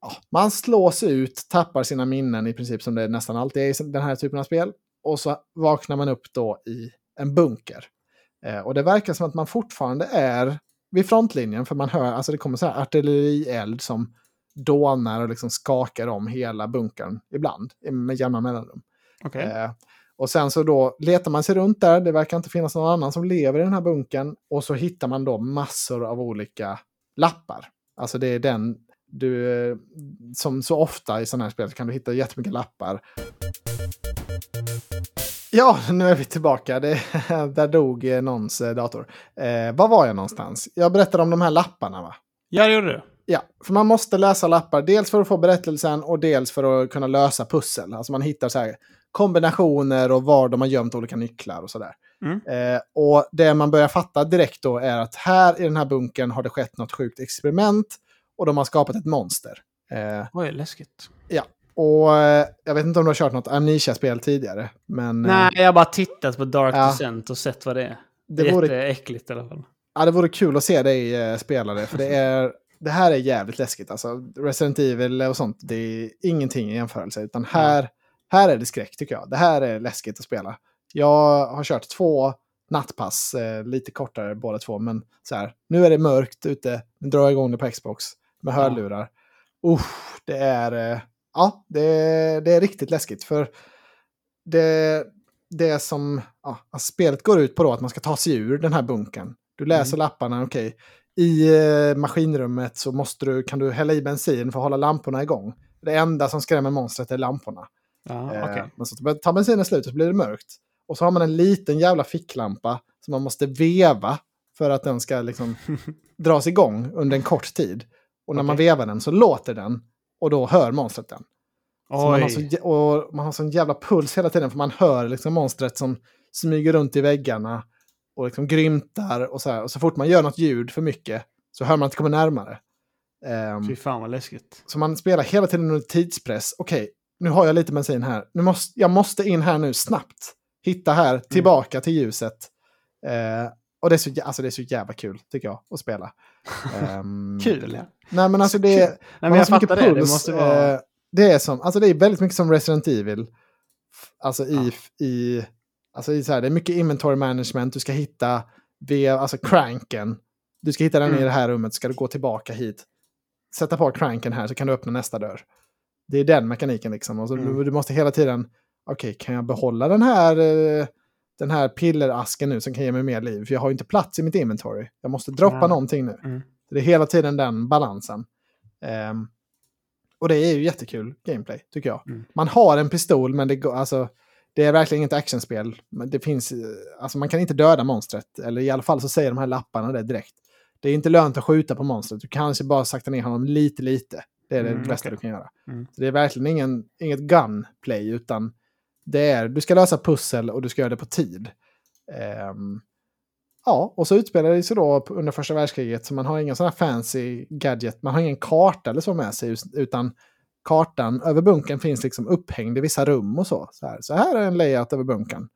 ja, man slås ut, tappar sina minnen i princip som det nästan alltid är i den här typen av spel. Och så vaknar man upp då i en bunker. Eh, och det verkar som att man fortfarande är vid frontlinjen, för man hör, alltså det kommer så här artillerield som dånar och liksom skakar om hela bunkern ibland med jämna mellanrum. Okej. Eh, och sen så då letar man sig runt där, det verkar inte finnas någon annan som lever i den här bunkern. Och så hittar man då massor av olika lappar. Alltså det är den, du, som så ofta i sådana här spel kan du hitta jättemycket lappar. Ja, nu är vi tillbaka. Det, <laughs> där dog eh, någons eh, dator. Eh, var var jag någonstans? Jag berättade om de här lapparna va? Ja, det gjorde du. Ja, för man måste läsa lappar. Dels för att få berättelsen och dels för att kunna lösa pussel. Alltså man hittar så här kombinationer och var de har gömt olika nycklar och sådär. Mm. Eh, och det man börjar fatta direkt då är att här i den här bunkern har det skett något sjukt experiment och de har skapat ett monster. Eh, Oj, läskigt. Och eh, jag vet inte om du har kört något Amnesia-spel tidigare, men eh, Nej, jag har bara tittat på Dark Ja. Descent och sett vad det är. Det är vore, jätteäckligt i alla fall. ja, det vore kul att se dig eh, spela det. För det, är, det här är jävligt läskigt. Alltså, Resident Evil och sånt, det är ingenting i jämförelse. Utan här, här är det skräck tycker jag. Det här är läskigt att spela. Jag har kört två nattpass, lite kortare båda två. Men så här, nu är det mörkt ute, nu drar jag igång det på Xbox med Ja. hörlurar. Usch, det är, ja, det, det är riktigt läskigt. För det, det som ja, alltså spelet går ut på då att man ska ta sig ur den här bunkern. Du läser lapparna, okej. I eh, maskinrummet så måste du, kan du hälla i bensin för att hålla lamporna igång. Det enda som skrämmer monstret är lamporna. Ja, Eh. Men så tar bensinen slut så blir det mörkt. Och så har man en liten jävla ficklampa som man måste veva för att den ska liksom <laughs> dras igång under en kort tid. Och när man Okej. vevar den så låter den och då hör monstret den. Man, har så, och man har sån jävla puls hela tiden för man hör liksom monstret som smyger runt i väggarna och liksom grymtar och så här. Och så fort man gör något ljud för mycket så hör man att det kommer närmare. Ehm, Fy fan vad läskigt. så man spelar hela tiden under tidspress. Okej, nu har jag lite bensin här. Nu måste, jag måste in här nu snabbt. Hitta här, tillbaka till ljuset. Eh, och det är, så, alltså det är så jävla kul, tycker jag, att spela. <laughs> Ehm, Kul ja. Nej, men alltså Så det, är- Nej, men jag fattar det. Det puls, måste vara... eh, det är som, alltså det är väldigt mycket som Resident Evil. Alltså i, i, alltså i så här, det är mycket inventory management, du ska hitta via, alltså cranken. Du ska hitta den i Mm. det här rummet, ska du gå tillbaka hit. Sätta på cranken här så kan du öppna nästa dörr. Det är den mekaniken liksom. Och så Mm. du, du måste hela tiden, okej, kan jag behålla den här, eh, den här pillerasken nu som kan ge mig mer liv? För jag har ju inte plats i mitt inventory. Jag måste droppa Ja. någonting nu. Mm. Det är hela tiden den balansen. Ehm, och det är ju jättekul gameplay, tycker jag. Mm. Man har en pistol, men det, går, alltså, det är verkligen inget actionspel. Det finns, alltså, man kan inte döda monstret. Eller i alla fall så säger de här lapparna det direkt. Det är inte lönt att skjuta på monstret. Du kanske bara sakta ner honom lite, lite. Det är det Mm, bästa okej. du kan göra. Mm. Så det är verkligen ingen, inget gunplay, utan det är, du ska lösa pussel och du ska göra det på tid. Ehm, ja, och så utspelar det sig då under första världskriget, så man har sån här fancy gadget, man har ingen karta eller så med sig, utan kartan över bunkern finns liksom upphängd i vissa rum och så. Så här, så här är en layout över bunkern.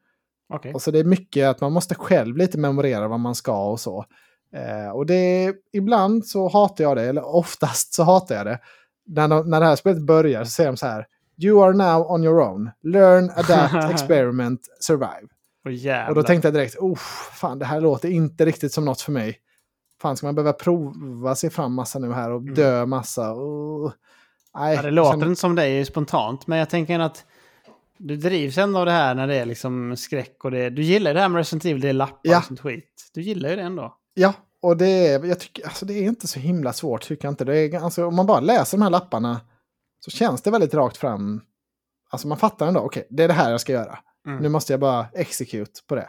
Okej. Och så det är mycket att man måste själv lite memorera vad man ska och så. Eh, och det ibland så hatar jag det, eller oftast så hatar jag det. När, de, när det här spelet börjar så säger de så här. You are now on your own. Learn, adapt, <laughs> experiment, survive. Jävlar. Och då tänkte jag direkt, oh, fan det här låter inte riktigt som något för mig. Fan, ska man behöva prova sig fram massa nu här och dö massa? Oh. Nej, ja, det låter känner- inte som dig spontant, men jag tänker att du drivs ändå av det här när det är liksom skräck och det Du gillar det här med Resident Evil, det är lappar Ja. och sånt skit. Du gillar ju det ändå. Ja, och det är, jag tycker, alltså det är inte så himla svårt tycker jag inte. Det är, alltså, om man bara läser de här lapparna så känns det väldigt rakt fram. Alltså man fattar ändå, okej, det är det här jag ska göra. Mm. Nu måste jag bara execute på det.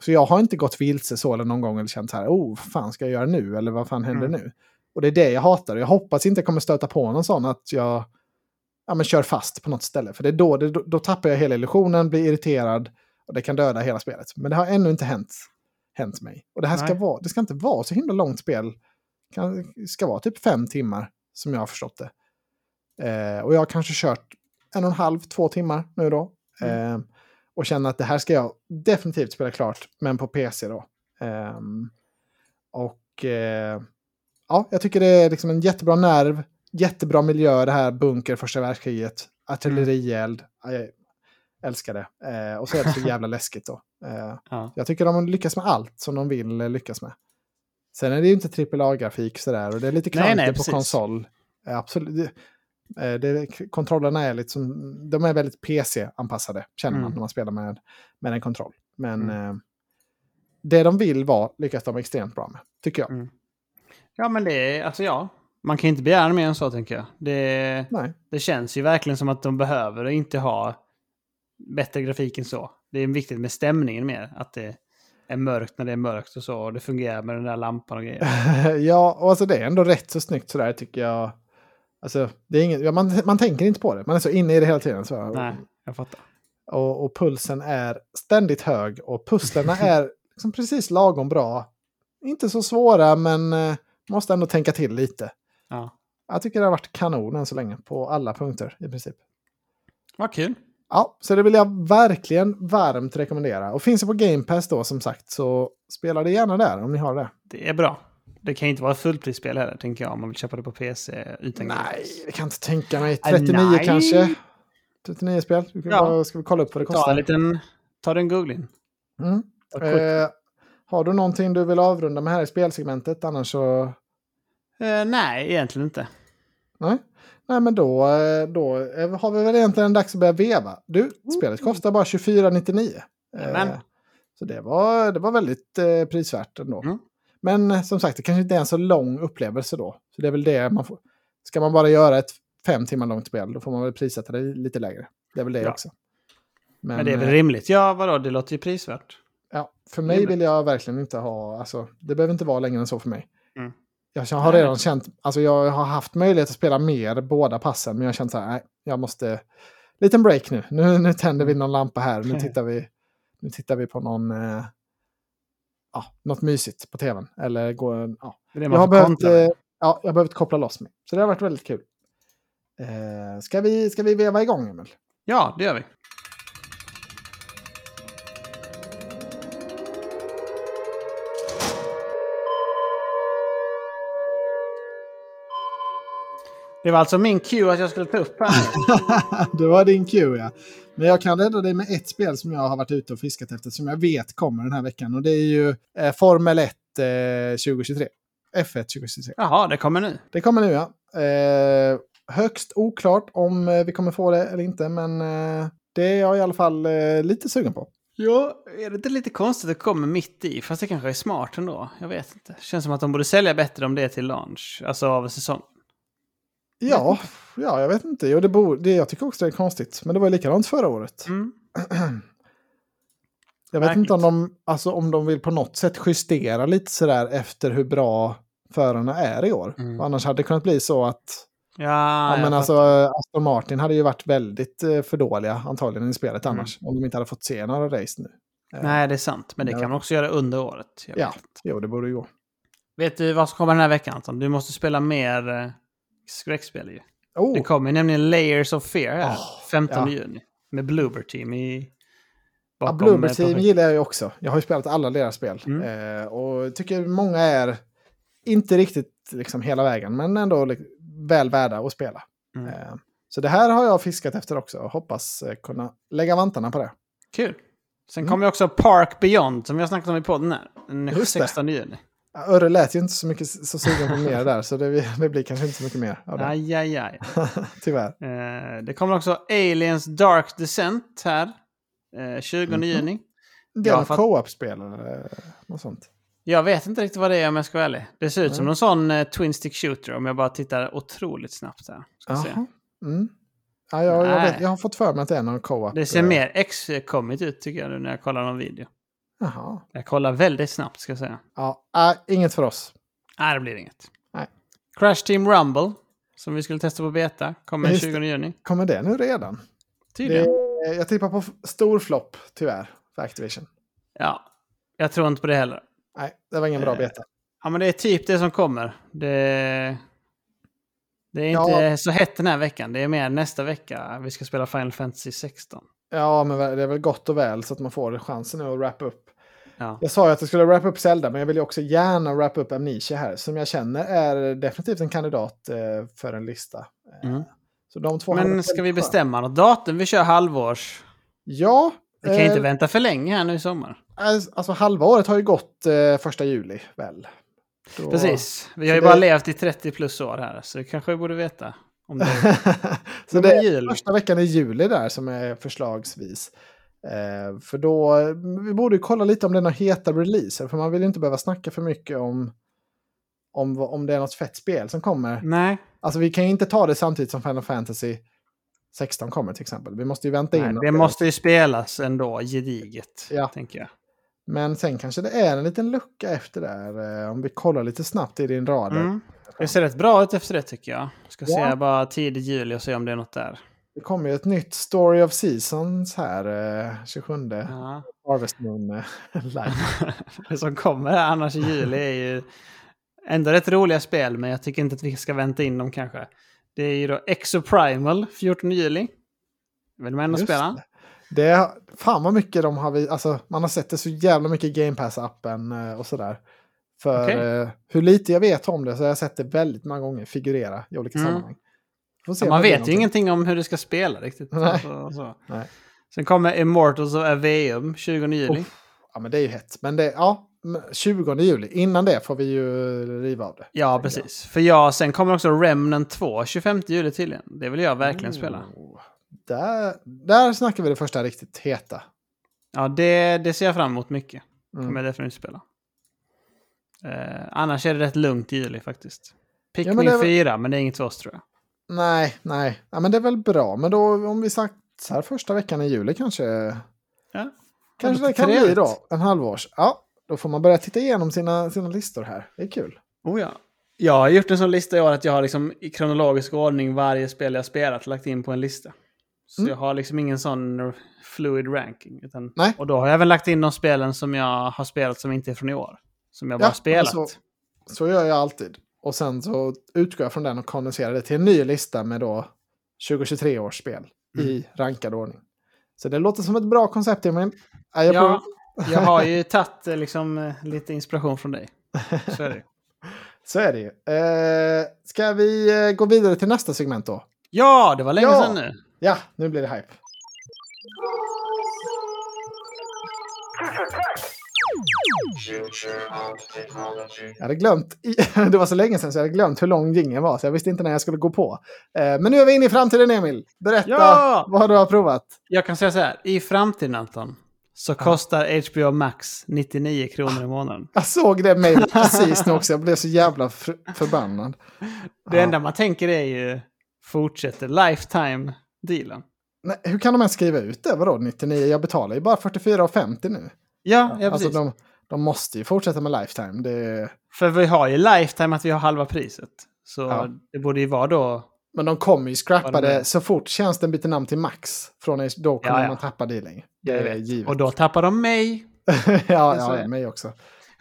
Så jag har inte gått vilse så eller någon gång eller känt så här, oh, vad fan ska jag göra nu? Eller vad fan händer Mm. nu? Och det är det jag hatar. Jag hoppas inte jag kommer stöta på någon sån att jag ja, men kör fast på något ställe. För det är då, det, då, då tappar jag hela illusionen, blir irriterad och det kan döda hela spelet. Men det har ännu inte hänt, hänt mig. Och det här ska, vara, det ska inte vara så himla långt spel. Det ska vara typ fem timmar som jag har förstått det. Eh, och jag har kanske kört en och en halv, två timmar nu då. Eh, och känner att det här ska jag definitivt spela klart, men på PC då. Ehm, och eh, ja, jag tycker det är liksom en jättebra nerv, jättebra miljö det här bunker första världskriget, artillerield. Jag älskar det. Eh, och så är det så <laughs> jävla läskigt då. Eh, Ja. jag tycker de lyckas med allt som de vill lyckas med. Sen är det ju inte AAA-grafik sådär och det är lite klantigt på precis. konsol. Absolut. Det, eh, det, kontrollerna är liksom, de är väldigt PC-anpassade, känner man Mm. när man spelar med, med en kontroll. Men Mm. eh, det de vill vara lyckas de extremt bra med, tycker jag. Mm. Ja, men det är, alltså ja. Man kan inte begära mer än så, tänker jag. Det, Nej. det känns ju verkligen som att de behöver inte ha bättre grafik än så. Det är viktigt med stämningen mer. Att det är mörkt när det är mörkt och så. Och det fungerar med den där lampan och grejer. <laughs> ja, och alltså det är ändå rätt så snyggt sådär tycker jag. Alltså, det är inget, ja, man, man tänker inte på det, man är så inne i det hela tiden. Så. Nej, jag fattar. Och, och pulsen är ständigt hög och pusslerna är <laughs> liksom precis lagom bra. Inte så svåra, men eh, måste ändå tänka till lite. Ja. Jag tycker det har varit kanon än så länge på alla punkter i princip. Vad kul. Ja, så det vill jag verkligen varmt rekommendera. Och finns det på Game Pass då som sagt så spela det gärna där om ni har det. Det är bra. Det kan inte vara fullprisspel heller, tänker jag, om man vill köpa det på PC utan Game Nej, det kan jag inte tänka mig. Ah, 39 nej. kanske? 39 spel? Ja. ska vi kolla upp vad det Ta en kostar? liten... Ta en googling. Mm. Eh, har du någonting du vill avrunda med här i spelsegmentet? Annars så... Eh, nej, egentligen inte. Nej, Nej men då, eh, då eh, har vi väl egentligen dags att börja veva. Du, spelet kostar bara 24,99. Jajamän. Eh, så det var, det var väldigt eh, prisvärt ändå. Mm. Men eh, som sagt, det kanske inte är en så lång upplevelse då. Så det är väl det man får... Ska man bara göra ett fem timmar långt spel, då får man väl prissätta det lite lägre. Det är väl det Ja. också. Men, det är väl eh, rimligt? Ja, vadå? Det låter ju prisvärt. Ja, för mig Rimligt. vill jag verkligen inte ha, alltså, det behöver inte vara längre än så för mig. Mm. Jag har Nej. redan känt, alltså jag har haft möjlighet att spela mer båda passen, men jag har känt så här, nej, jag måste, liten break nu. Nu, nu tänder vi någon lampa här, nu <laughs> tittar vi, nu tittar vi på någon, eh, ja, något mysigt på tvn. Eller gå, ja. Jag har behövt, eh, ja, jag har behövt koppla loss mig. Så det har varit väldigt kul. Eh, ska, vi, ska vi veva igång, Emil? Ja, det gör vi. Det var alltså min cue att jag skulle ta upp här. <laughs> det var din cue, ja. Men jag kan rädda dig med ett spel som jag har varit ute och fiskat efter, som jag vet kommer den här veckan. Och det är ju eh, Formel 1 eh, 2023. F1 2023. Jaha, det kommer nu. Det kommer nu, ja. Eh, högst oklart om eh, vi kommer få det eller inte, men eh, det är jag i alla fall eh, lite sugen på. Ja, är det inte lite konstigt att det kommer mitt i? Fast det kanske är smart ändå. Jag vet inte. Känns som att de borde sälja bättre om det är till launch. Alltså av säsong. Ja, ja jag vet inte. Jo, det bor, det, jag tycker också det är konstigt. Men det var likadant förra året. Mm. <clears throat> Jag vet Märkligt. inte om de, alltså, om de vill på något sätt justera lite sådär efter hur bra förarna är i år. Mm. Annars hade det kunnat bli så att Ja, ja, men alltså, fattar. Aston Martin hade ju varit väldigt eh, för dåliga antagligen i spelet Mm. annars. Om de inte hade fått se några race nu. Eh, Nej, det är sant. Men det Ja. kan man också göra under året. Ja, jo det borde ju gå. Vet du vad som kommer den här veckan Anton? Du måste spela mer eh, skräckspel ju. Oh, Det kommer nämligen Layers of Fear här. Åh, 15 ja. juni. Med Bloober Team i... ja, Bloober eh, Team gillar jag ju också. Jag har ju spelat alla deras spel. Mm. Eh, och tycker många är inte riktigt liksom hela vägen, men ändå väl värda att spela. Mm. Eh, så det här har jag fiskat efter också och hoppas eh, kunna lägga vantarna på det. Kul. Sen Mm. kommer också Park Beyond som vi har snackat om i podden här. Den Just det. 16 juni. Örre lät ju inte så mycket så sugen på mer där, så det, det blir kanske inte så mycket mer av det. Aj, aj, aj. <laughs> Tyvärr. Eh, det kommer också Aliens Dark Descent här. Eh, 20 Mhm. juni. Det är Ja, något co-op-spel eller eh, något sånt. Jag vet inte riktigt vad det är om jag ska vara ärlig. Det ser ut som Nej. någon sån eh, Twin Stick Shooter om jag bara tittar otroligt snabbt här. Ska se. Mm. Ja, jag, jag, vet, jag har fått för mig att det är någon co-op. Det ser eh, mer X-commit ut tycker jag nu när jag kollar någon video. Jaha. Jag kollar väldigt snabbt ska jag säga. Ja, äh, inget för oss. Nej, det blir inget. Nej. Crash Team Rumble, som vi skulle testa på beta, kommer den Just det. 20 juni. Kommer det nu redan? Tydligen. Det, jag tippar på stor flopp, tyvärr, för Activision. Ja, jag tror inte på det heller. Nej, det var ingen bra Eh, beta. Ja, men det är typ det som kommer. Det, det är Ja. inte så hett den här veckan. Det är mer nästa vecka. Vi ska spela Final Fantasy 16. Ja, men det är väl gott och väl så att man får chansen nu att wrappa upp. Ja. Jag sa ju att jag skulle wrappa upp Zelda, men jag vill ju också gärna wrappa upp Amnesia här, som jag känner är definitivt en kandidat eh, för en lista. Eh, Mm. Så de två Men ska vi bestämma något datum? Vi kör halvårs. Ja. Vi kan eh, inte vänta för länge här nu i sommar. Alltså halva året har ju gått eh, första juli väl. Då... Precis. Vi har ju det- bara levt i 30 plus år här, så det kanske vi borde veta. Om det <laughs> så det är jul. första veckan i juli där som är förslagsvis. Eh, för då, vi borde ju kolla lite om det är några heta releaser. För man vill ju inte behöva snacka för mycket om, om, om det är något fett spel som kommer. Nej, Alltså vi kan ju inte ta det samtidigt som Final Fantasy 16 kommer till exempel. Vi måste ju vänta in. nej det måste ju spelas ändå gediget, Ja. tänker jag. Men sen kanske det är en liten lucka efter där. Eh, om vi kollar lite snabbt i din radar. Mm. Det ser rätt bra ut efter det tycker jag. Ska Ja. se bara tidig juli och se om det är något där. Det kommer ju ett nytt Story of Seasons här eh, 27. Ja. Harvest Moon eh, <laughs> live. Det som kommer annars i juli är ju ändå rätt roliga spel, men jag tycker inte att vi ska vänta in dem kanske. Det är ju då Exoprimal 14 juli. Vill man ändå Just spela? det. Det är, fan vad mycket de har, vi, alltså man har sett det så jävla mycket i Game Pass-appen eh, och sådär. För Okej. eh, hur lite jag vet om det så har jag sett det väldigt många gånger figurera i olika Mm. sammanhang. Ja, man vet ju någonting. ingenting om hur det ska spela riktigt. Nej. Så, så. Nej. Sen kommer Immortals of Aveum 20 juli. Uff. Ja men det är ju hett. Men det, ja, men 20 juli, innan det får vi ju riva av det. Ja, precis. För ja, sen kommer också Remnant 2 25 juli tydligen. Det vill jag verkligen spela. Oh, Där, där snackar vi det första riktigt heta. Ja, det, det ser jag fram emot mycket. Mm. kommer jag definitivt spela. Eh, annars är det rätt lugnt i juli faktiskt. Pikmin men är väl- 4, men det är inget för oss tror jag. Nej, nej. Ja, men det är väl bra. Men då om vi satsar första veckan i juli kanske. Ja. Kanske det kan bli då. En halvårs. Ja, då får man börja titta igenom sina, sina listor här. Det är kul. Oh ja. Jag har gjort en sån lista i år att jag har liksom i kronologisk ordning varje spel jag spelat lagt in på en lista. Så Mm. jag har liksom ingen sån fluid ranking. Utan, Nej. Och då har jag även lagt in de spelen som jag har spelat som inte är från i år. Som jag bara Ja, spelat. Så, så gör jag alltid. Och sen så utgår jag från den och kondenserar det till en ny lista med då 2023 års spel Mm. i rankad ordning. Så det låter som ett bra koncept, Emil. Ja, jag Ja, jag har ju <laughs> tagit eh, liksom, eh, lite inspiration från dig. Så är det. <laughs> Så är det ju. Eh, ska vi eh, gå vidare till nästa segment då? Ja, det var länge Ja. sedan nu. Ja, nu blir det hype. Jag hade glömt, <laughs> det var så länge sedan så jag hade glömt hur lång jingeln var så jag visste inte när jag skulle gå på. Eh, Men nu är vi inne i framtiden Emil. Berätta Ja! vad du har provat. Jag kan säga så här, i framtiden Anton, så kostar HBO Max 99 kronor i månaden. <laughs> Jag såg det mejlet precis nu också, jag blev så jävla för, förbannad. Det Ja. enda man tänker är ju, fortsätter lifetime-dealen. Nej, hur kan de ens skriva ut det? Vadå 99? Jag betalar ju bara 44,50 nu. Ja, ja alltså precis. de, de måste ju fortsätta med lifetime. Det, För vi har ju lifetime att vi har halva priset. Så Ja. det borde ju vara då... Men de kommer ju scrappa det så fort tjänsten byter namn till Max. Från då kommer Ja, ja. man tappa det längre. Det. Och då tappar de mig. <laughs> ja, ja, mig också.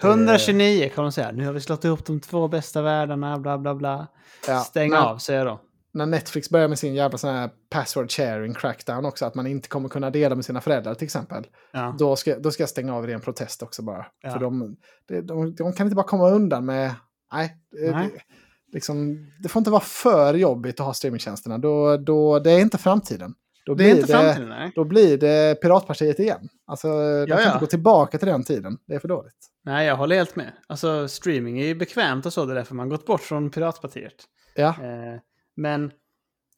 129 kan de säga. Nu har vi slått ihop de två bästa världarna, bla bla bla. Ja, Stäng när, av, säger de. När Netflix börjar med sin jävla sån här password sharing crackdown också, att man inte kommer kunna dela med sina föräldrar till exempel. Ja. Då ska, då ska jag stänga av i ren protest också bara. Ja. För de, de, de, kan inte bara komma undan med... Nej, det- Nej. Det, liksom, det får inte vara för jobbigt att ha streamingtjänsterna. Då, då, det är inte framtiden. Då Det blir inte framtiden, nej. Då blir det Piratpartiet igen. Alltså, de Ja, kan inte gå tillbaka till den tiden. Det är för dåligt. Nej, jag håller helt med. Alltså, streaming är ju bekvämt och så, det är därför man gått bort från Piratpartiet. Ja, Eh, men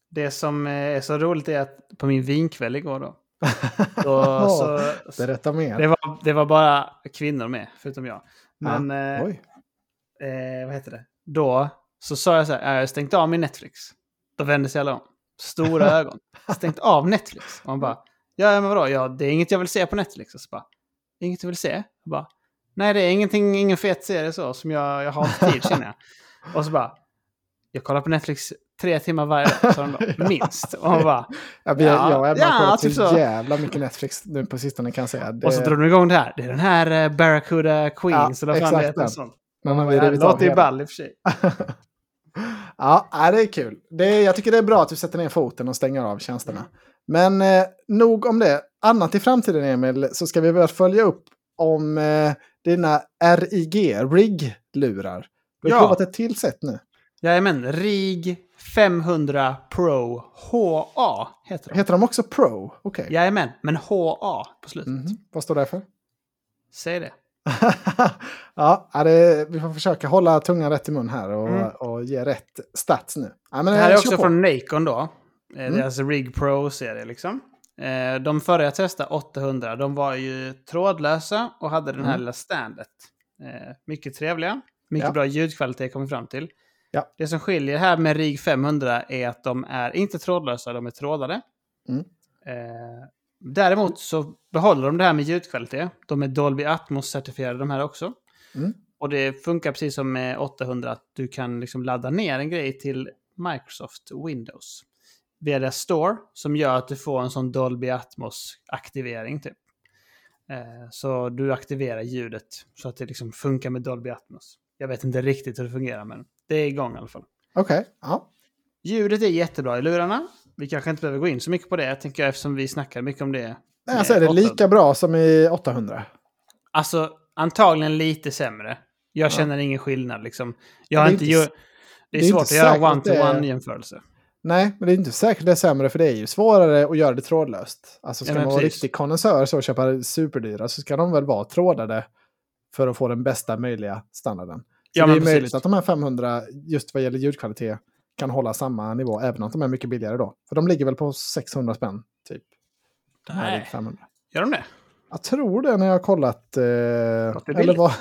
det som eh, är så roligt är att på min vinkväll igår då, då <laughs> så, berätta mer. det, var, det var bara kvinnor med, förutom jag. Men ja. eh, Oj. eh, vad heter det? Då så sa jag så här, jag har stängt av min Netflix. Då vände sig alla om. Stora <laughs> ögon. Stängt av Netflix. Och man bara, ja men vadå, ja, det är inget jag vill se på Netflix. Och så bara, inget du vill se? Jag bara, nej det är ingenting, ingen fet serie så som jag, jag har inte tid känner jag. <laughs> Och så bara, jag kollar på Netflix tre timmar varje dag, <laughs> minst. Och man bara, Jag, ja, Ja, jag har ja, kollat typ så jävla mycket Netflix nu på sistone kan jag säga. Det, och så drog de igång det här. Det är den här eh, Barracuda Queens, Ja, eller vad fan det exakt heter. den. Sånt. men man Det låter ju ball i och för sig. <laughs> Ja, det är kul. Det är, jag tycker det är bra att du sätter ner foten och stänger av tjänsterna. Men eh, nog om det. Annat i framtiden, Emil, så ska vi väl följa upp om eh, dina RIG, RIG-lurar. Du har Ja. provat ett till sätt nu. Jajamän, RIG 500 Pro HA heter de. Heter de också Pro? Okej. Jajamän, men HA på slutet. Mhm. Vad står det för? Säg det. <laughs> ja, det, vi får försöka hålla tungan rätt i mun här och, Mm. och ge rätt stats nu. Ja, men, Det här är också på. från Nacon då. Eh, Mm. Deras Rig Pro-serie liksom. Eh, De förra jag testade, 800, de var ju trådlösa och hade den här Mm. lilla standet. Eh, Mycket trevliga. Mycket Ja. bra ljudkvalitet kom vi fram till. Ja. Det som skiljer här med RIG 500 är att de är inte trådlösa, de är trådade. Mm. Eh, däremot så behåller de det här med ljudkvalitet. De är Dolby Atmos-certifierade de här också. Mm. Och det funkar precis som med 800 att du kan liksom ladda ner en grej till Microsoft Windows. Via deras store som gör att du får en sån Dolby Atmos-aktivering typ. Eh, så du aktiverar ljudet så att det liksom funkar med Dolby Atmos. Jag vet inte riktigt hur det fungerar men det är igång i alla fall. Okej, ja. Ljudet är jättebra i lurarna. Vi kanske inte behöver gå in så mycket på det, tänker jag, eftersom vi snackar mycket om det. Nej, Alltså är det lika bra som i 800? Alltså, antagligen lite sämre. Jag Ja. känner ingen skillnad liksom. Jag har det är inte inte Det är, det är svårt att göra det är- one-to-one jämförelse. Nej, men det är inte säkert det är sämre för det är ju svårare att göra det trådlöst. Alltså ska Ja, man vara riktig konnässör så och köpa superdyra så ska de väl vara trådade för att få den bästa möjliga standarden. Ja, det är precis. möjligt att de här 500 just vad gäller ljudkvalitet kan hålla samma nivå även om de är mycket billigare då. För de ligger väl på 600 spänn typ. Här Nej. RIG 500. Gör de det? Jag tror det när jag har kollat. Eh, eller vad,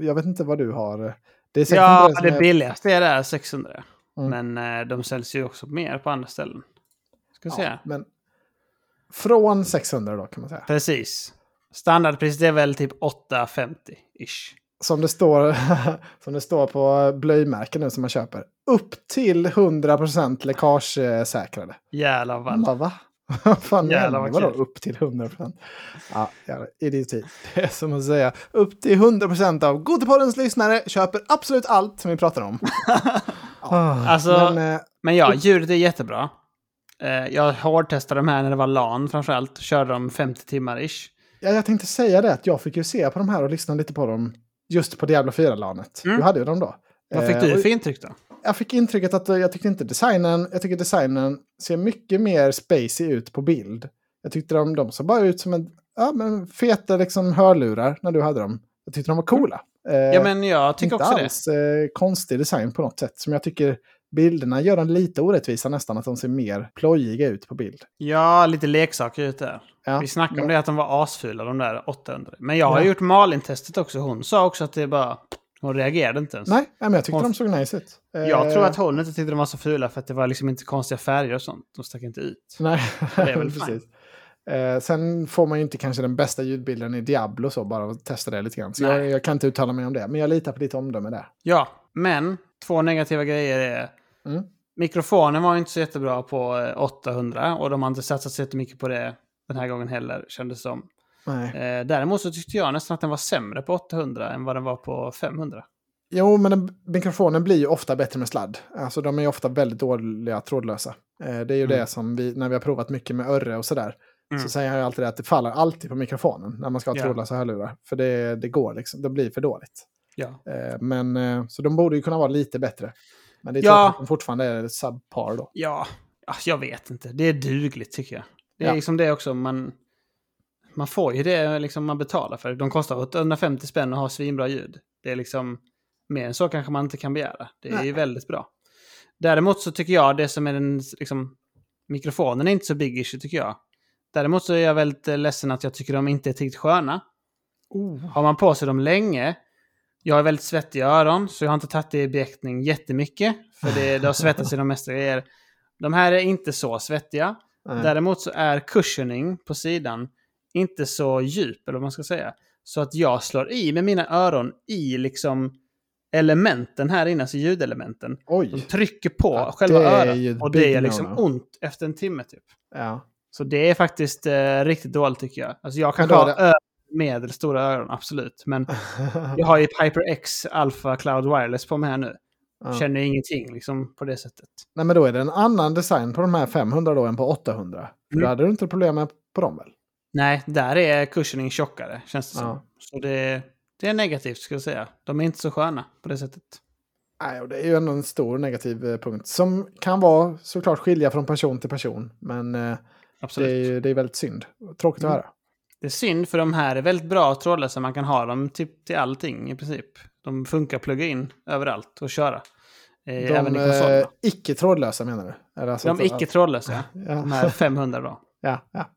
<laughs> jag vet inte vad du har. Det är säkert Ja, inte som det är- billigaste är där 600. Mm. Men eh, de säljs ju också mer på andra ställen. Ska ja, säga. men från 600 då kan man säga. Precis. Standardpriset är väl typ 850-ish. Som det, står, <laughs> som det står på blöjmärken nu som man köper. Upp till 100% läkagesäkrade. Jävlar vad Ja, va? <laughs> Fan Jävlar vad Vadå upp till 100%? Ja, jävla idioti. <laughs> Det är som att säga upp till 100% av Gotepoddens lyssnare köper absolut allt som vi pratar om. Ja, Alltså- men, eh, Men ja, ljudet är jättebra. Eh, jag hårdtestade de här när det var LAN framförallt. Körde dem 50 timmar ish. ja, jag tänkte säga det att jag fick ju se på de här och lyssna lite på dem just på Diablo 4-lanet. Mm. Du hade ju dem då. Vad fick Eh, du för intryck då? jag fick intrycket att eh, jag tyckte inte designen, jag tycker designen ser mycket mer spacey ut på bild. Jag tyckte de, de såg bara ut som en, ja men feta liksom hörlurar när du hade dem. Jag tyckte de var coola. Eh, Ja, men jag tycker inte också det. alls eh, konstig design på något sätt. Som jag tycker bilderna gör den lite orättvisa nästan, att de ser mer plojiga ut på bild. Ja, lite leksaker ut där. Ja, Vi snackade om det att de var asfula, de där 800. Men jag har Ja. gjort Malin-testet också. Hon sa också att det bara... Hon reagerade inte ens. Nej, men jag tyckte Hon- de såg nice ut. Eh, Jag tror att hon inte tyckte de var så fula för att det var liksom inte konstiga färger och sånt. De stack inte ut. Nej, Det är väl <laughs> precis. Eh, sen får man ju inte kanske den bästa ljudbilden i Diablo så, bara att testa det lite grann. Så jag, jag kan inte uttala mig om det, men jag litar på ditt omdöme där. Ja, men två negativa grejer är... Mm. Mikrofonen var inte så jättebra på eh, 800 och de har inte satsat så jättemycket på det den här gången heller, kändes som. Eh, däremot så tyckte jag nästan att den var sämre på 800 än vad den var på 500. Jo, men den, mikrofonen blir ju ofta bättre med sladd. Alltså de är ju ofta väldigt dåliga trådlösa. Eh, det är ju Mm. det som vi, när vi har provat mycket med Örre och sådär, Mm. så säger jag alltid att det faller alltid på mikrofonen när man ska ha Ja. trådlösa hörlurar. För det, det går liksom, det blir för dåligt. Ja. Eh, men, eh, så de borde ju kunna vara lite bättre. Men det är Ja. att de fortfarande är subpar då. Ja, ja, jag vet inte. Det är dugligt tycker jag. Det är Ja. liksom det också. Man, man får ju det liksom man betalar för. De kostar 850 spänn och har svinbra ljud. Det är liksom mer än så kanske man inte kan begära. Det är Nej. ju väldigt bra. Däremot så tycker jag det som är den liksom mikrofonen är inte så big issue tycker jag. Däremot så är jag väldigt ledsen att jag tycker de inte är tillräckligt sköna. Oh. Har man på sig dem länge, jag har väldigt svettiga öron så jag har inte tagit det i beaktning jättemycket. För det, det har svettats i de mesta grejer. De här är inte så svettiga. Nej. Däremot så är cushioning på sidan inte så djup, eller vad man ska säga. Så att jag slår i med mina öron i liksom elementen här inne, alltså ljudelementen. De Oj. trycker på Ja, själva är örat och det är liksom no-no. ont efter en timme typ. Ja. Så det är faktiskt eh, riktigt dåligt tycker jag. Alltså jag kan Men då ha är det- ö- medelstora öron, absolut. Men <laughs> jag har ju HyperX Alpha Cloud Wireless på mig här nu. Ja. Känner ingenting liksom på det sättet. Nej, men då är det en annan design på de här 500 då än på 800. För Mm. då hade du inte problem med på dem väl? Nej, där är cushioning tjockare, känns det som. Ja. Så det, det är negativt, skulle jag säga. De är inte så sköna på det sättet. Nej, och det är ju ändå en stor negativ eh, punkt. Som kan vara såklart skilja från person till person. Men eh, det Absolut. är, det är väldigt synd. Tråkigt att Mm. höra. Det är synd för de här är väldigt bra trådlösa. Man kan ha dem typ till allting i princip. De funkar att plugga in överallt och köra. Eh, De även i eh, konsolerna. icke-trådlösa menar du? Eller alltså De att- icke-trådlösa, ja. De här 500 då. <laughs> Ja, ja.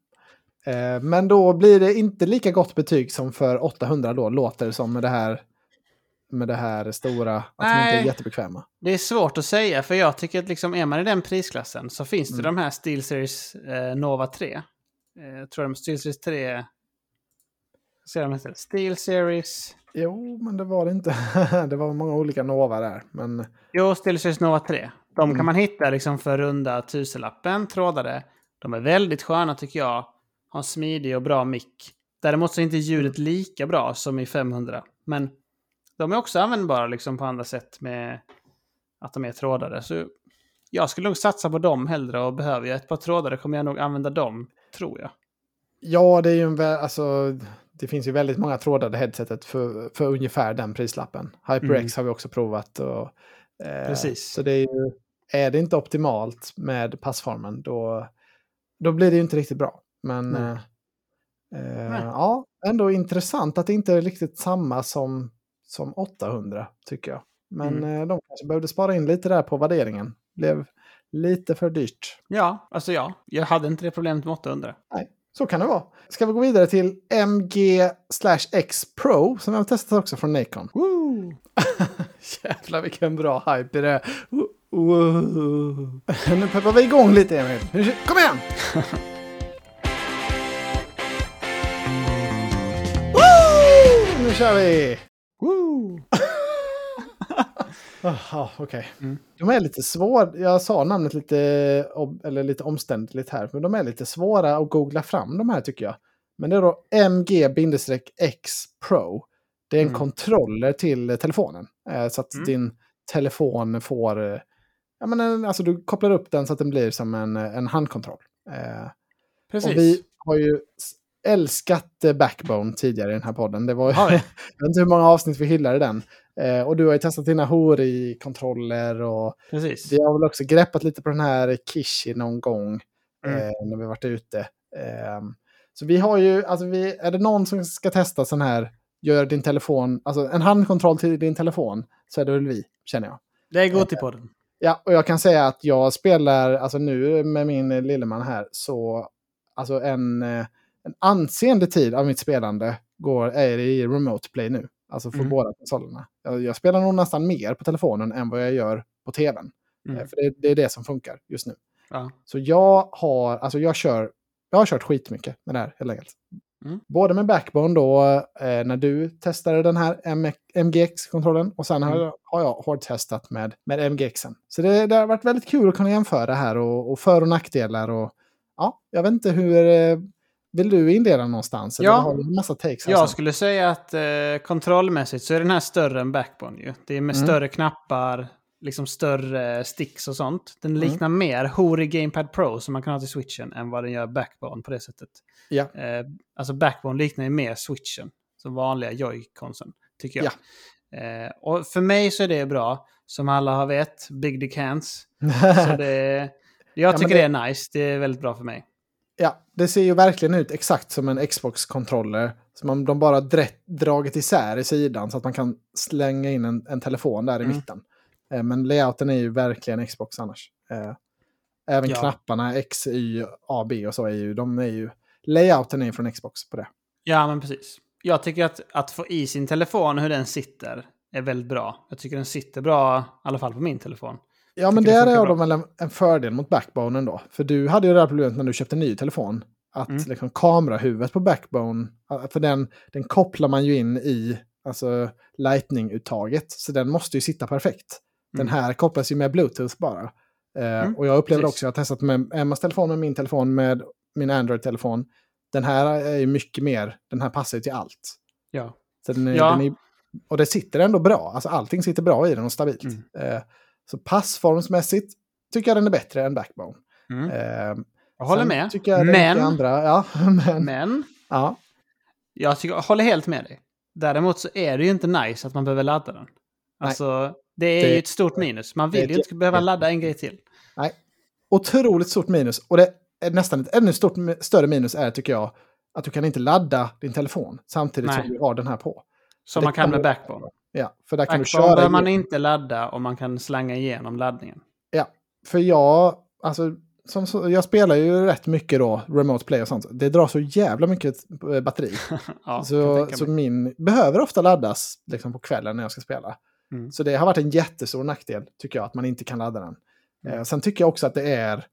Eh, Men då blir det inte lika gott betyg som för 800 då, låter det som med det här, med det här stora, att de inte är Nej. jättebekväma. Det är svårt att säga, för jag tycker att liksom, är man i den prisklassen så finns det Mm. de här SteelSeries eh, Nova 3. Eh, jag tror de SteelSeries 3... Vad säger de heter? SteelSeries... Jo, men det var det inte. <laughs> det var många olika Nova där. Men Jo, SteelSeries Nova 3. De Mm. kan man hitta liksom för runda tusenlappen trådade. De är väldigt sköna tycker jag. Har en smidig och bra mick. Däremot så är inte ljudet lika bra som i 500. Men de är också användbara liksom på andra sätt med att de är trådade. Så jag skulle nog satsa på dem hellre och behöver jag ett par trådare kommer jag nog använda dem, tror jag. ja, det är ju en alltså, det finns ju väldigt många trådade headsetet för, för ungefär den prislappen. HyperX har vi också provat. Och, eh, Mm. Precis. Så det är ju, är det inte optimalt med passformen då, då blir det ju inte riktigt bra. Men eh, eh, ja, ändå intressant att det inte är riktigt samma som, som 800 tycker jag. Men Mm. eh, de kanske behövde spara in lite där på värderingen. Blev lite för dyrt. Ja, alltså ja. Jag hade inte det problemet med 800. Nej, så kan det vara. Ska vi gå vidare till MG X Pro som jag har testat också från Nikon. Woo! <laughs> Jävlar vilken bra hype det. Wow. <laughs> Nu peppar vi igång lite Emil. Kom igen! <laughs> Woo! Nu kör vi! Woo! Jaha, okej. Mm. De är lite svåra. Jag sa namnet lite, eller lite omständligt här. Men de är lite svåra att googla fram de här tycker jag. Men det är då MG-X Pro. Det är en Mm. kontroller till eh, telefonen. Eh, så att Mm. din telefon får... eh, Ja, men en, alltså du kopplar upp den så att den blir som en, eh, en handkontroll. Eh, Precis. och vi har ju älskat eh, Backbone tidigare i den här podden. Det var, <laughs> jag vet inte hur många avsnitt vi hyllade den. Eh, och du har ju testat dina Hori-kontroller och Precis. vi har väl också greppat lite på den här Kishi någon gång Mm. eh, när vi varit ute. Ehm, så vi har ju, alltså vi, är det någon som ska testa sån här, gör din telefon, alltså en handkontroll till din telefon, så är det väl vi, känner jag. Det är gott i podden. Ja, och jag kan säga att jag spelar, alltså nu med min eh, lilleman här, så alltså en, eh, en anseende tid av mitt spelande går, är i remote play nu. Alltså för Mm. båda konsolerna. Jag, jag spelar nog nästan mer på telefonen än vad jag gör på tvn. Mm. Eh, För det, det är det som funkar just nu. Ja. Så jag har, alltså jag kör, jag har kört skitmycket med det här helt enkelt. Mm. Både med Backbone då, eh, när du testade den här MGX-kontrollen och sen har, Mm. jag, har jag hårdtestat med, med MGXen. Så det, det har varit väldigt kul att kunna jämföra här och, och för och nackdelar och ja, jag vet inte hur, eh, vill du indela någonstans? Eller Ja. har du en massa takes? Jag sen? skulle säga att eh, kontrollmässigt så är den här större än Backbone ju. Det är med Mm. större knappar, liksom större sticks och sånt. Den Mm. liknar mer Hori Gamepad Pro som man kan ha till switchen än vad den gör Backbone på det sättet. Ja. Eh, alltså Backbone liknar ju mer switchen, som vanliga Joy-Consen, tycker jag. Eh, och för mig så är det bra. Som alla har vet, Big Dick Hands. <laughs> Så det, jag tycker det- det... är nice, det är väldigt bra för mig. Ja, det ser ju verkligen ut exakt som en Xbox-kontroller. Som om de bara dragit isär i sidan så att man kan slänga in en, en telefon där i Mm. mitten. Eh, men layouten är ju verkligen Xbox annars. Eh, även Ja. knapparna X, Y, A, B och så är ju, de är ju, layouten är ju från Xbox på det. Ja, men precis. Jag tycker att, att få i sin telefon hur den sitter är väldigt bra. Jag tycker den sitter bra, i alla fall på min telefon. Ja, men där är de väl en, en fördel mot Backbone ändå. För du hade ju det här problemet när du köpte en ny telefon. Att Mm. liksom kamerahuvudet på Backbone, för den, den kopplar man ju in i alltså Lightning-uttaget. Så den måste ju sitta perfekt. Den Mm. här kopplas ju med Bluetooth bara. Eh, Mm, och jag upplever också, jag har testat med Emmas telefon med min telefon med min Android-telefon. Den här är ju mycket mer, den här passar ju till allt. Ja. Så den Ja. den är, och det sitter ändå bra. Alltså allting sitter bra i den och stabilt. Mm. Eh, så passformsmässigt tycker jag den är bättre än Backbone. Mm. Eh, Jag håller med. Jag Men, andra, ja, <laughs> men, men, ja, jag, tycker, jag håller helt med dig. Däremot så är det ju inte nice att man behöver ladda den. Alltså, det är Det- ju ett stort minus. Man det vill ju ett inte behöva ladda en grej till. otroligt stort minus. Och det är nästan ett ännu stort, större minus är tycker jag att du kan inte ladda din telefon samtidigt Nej. som du har den här på. Som Det man kan med Backbone. Ja, för där kan du Backbone köra. behöver man inte ladda och man kan slanga igenom laddningen. Ja, för jag, alltså, som, så, jag spelar ju rätt mycket då, remote play och sånt. Det drar så jävla mycket eh, batteri. <laughs> ja, så så min behöver ofta laddas liksom, på kvällen när jag ska spela. Mm. Så det har varit en jättestor nackdel, tycker jag, att man inte kan ladda den. Mm. Eh, sen tycker jag också att det är,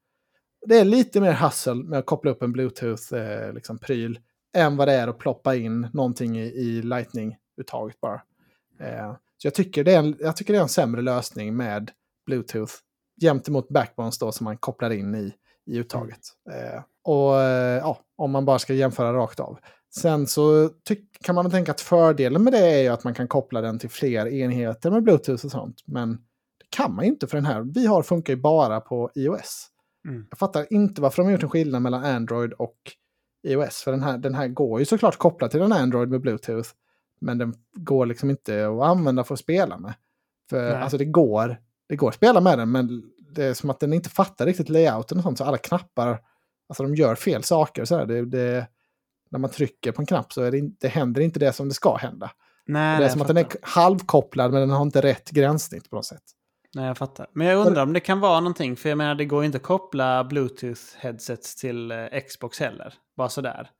det är lite mer hassle med att koppla upp en bluetooth-pryl eh, liksom, än vad det är att ploppa in någonting i, i lightning-uttaget bara. Eh, så jag tycker, det är en, jag tycker det är en sämre lösning med bluetooth jämt emot backbones då som man kopplar in i, i uttaget. Eh, och eh, ja, om man bara ska jämföra rakt av. Sen så kan man tänka att fördelen med det är ju att man kan koppla den till fler enheter med bluetooth och sånt. Men det kan man ju inte för den här vi har funkar ju bara på iOS. Mm. Jag fattar inte varför de har gjort en skillnad mellan Android och iOS. För den här, den här går ju såklart kopplad till en Android med bluetooth. Men den går liksom inte att använda för att spela med. För Nej. alltså det går, det går att spela med den men det är som att den inte fattar riktigt layouten och sånt. Så alla knappar, alltså de gör fel saker. Så. Det, det, när man trycker på en knapp så är det, inte, det händer inte det som det ska hända. Nej, det är som att den är halvkopplad men den har inte rätt gränssnitt på något sätt. Nej, jag fattar. Men jag undrar om det kan vara någonting, för jag menar det går inte att koppla Bluetooth-headsets till eh, Xbox heller. Bara sådär.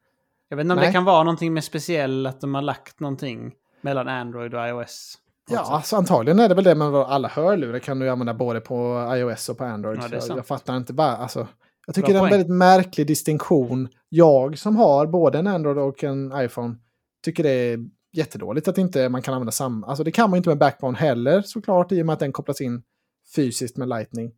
Jag vet inte om Nej. det kan vara någonting med speciell, att de har lagt någonting mellan Android och iOS. Ja, alltså antagligen är det väl det, men alla hörlurar kan du använda både på iOS och på Android. Ja, sant. jag fattar inte bara, alltså, jag tycker Bra det är en poäng. väldigt märklig distinktion. Jag som har både en Android och en iPhone tycker det är jättedåligt att inte man kan använda samma. Alltså det kan man inte med Backbone heller såklart i och med att den kopplas in fysiskt med Lightning.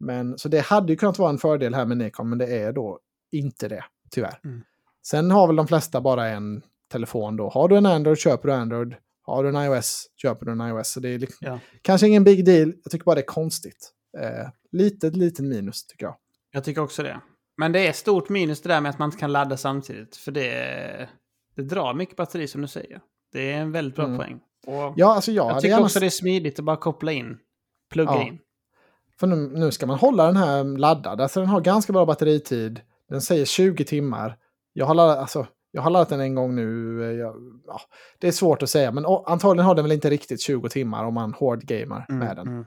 Men, så det hade ju kunnat vara en fördel här med Nikon, men det är då inte det, tyvärr. Mm. Sen har väl de flesta bara en telefon då. Har du en Android köper du Android. Har du en iOS köper du en iOS. Så det är liksom, Ja. kanske ingen big deal. Jag tycker bara det är konstigt. Eh, litet, litet minus tycker jag. Jag tycker också det. Men det är stort minus det där med att man inte kan ladda samtidigt. För det, det drar mycket batteri som du säger. Det är en väldigt bra Mm. poäng. Och Ja, alltså jag, jag tycker gärna... också det är smidigt att bara koppla in. Plugga Ja. in. För nu, nu ska man hålla den här laddad. Alltså den har ganska bra batteritid. Den säger 20 timmar. Jag har laddat, alltså, jag har laddat den en gång nu. eh, Jag, ja, det är svårt att säga, men antagligen har den väl inte riktigt 20 timmar om man hårdgamar med den. mm.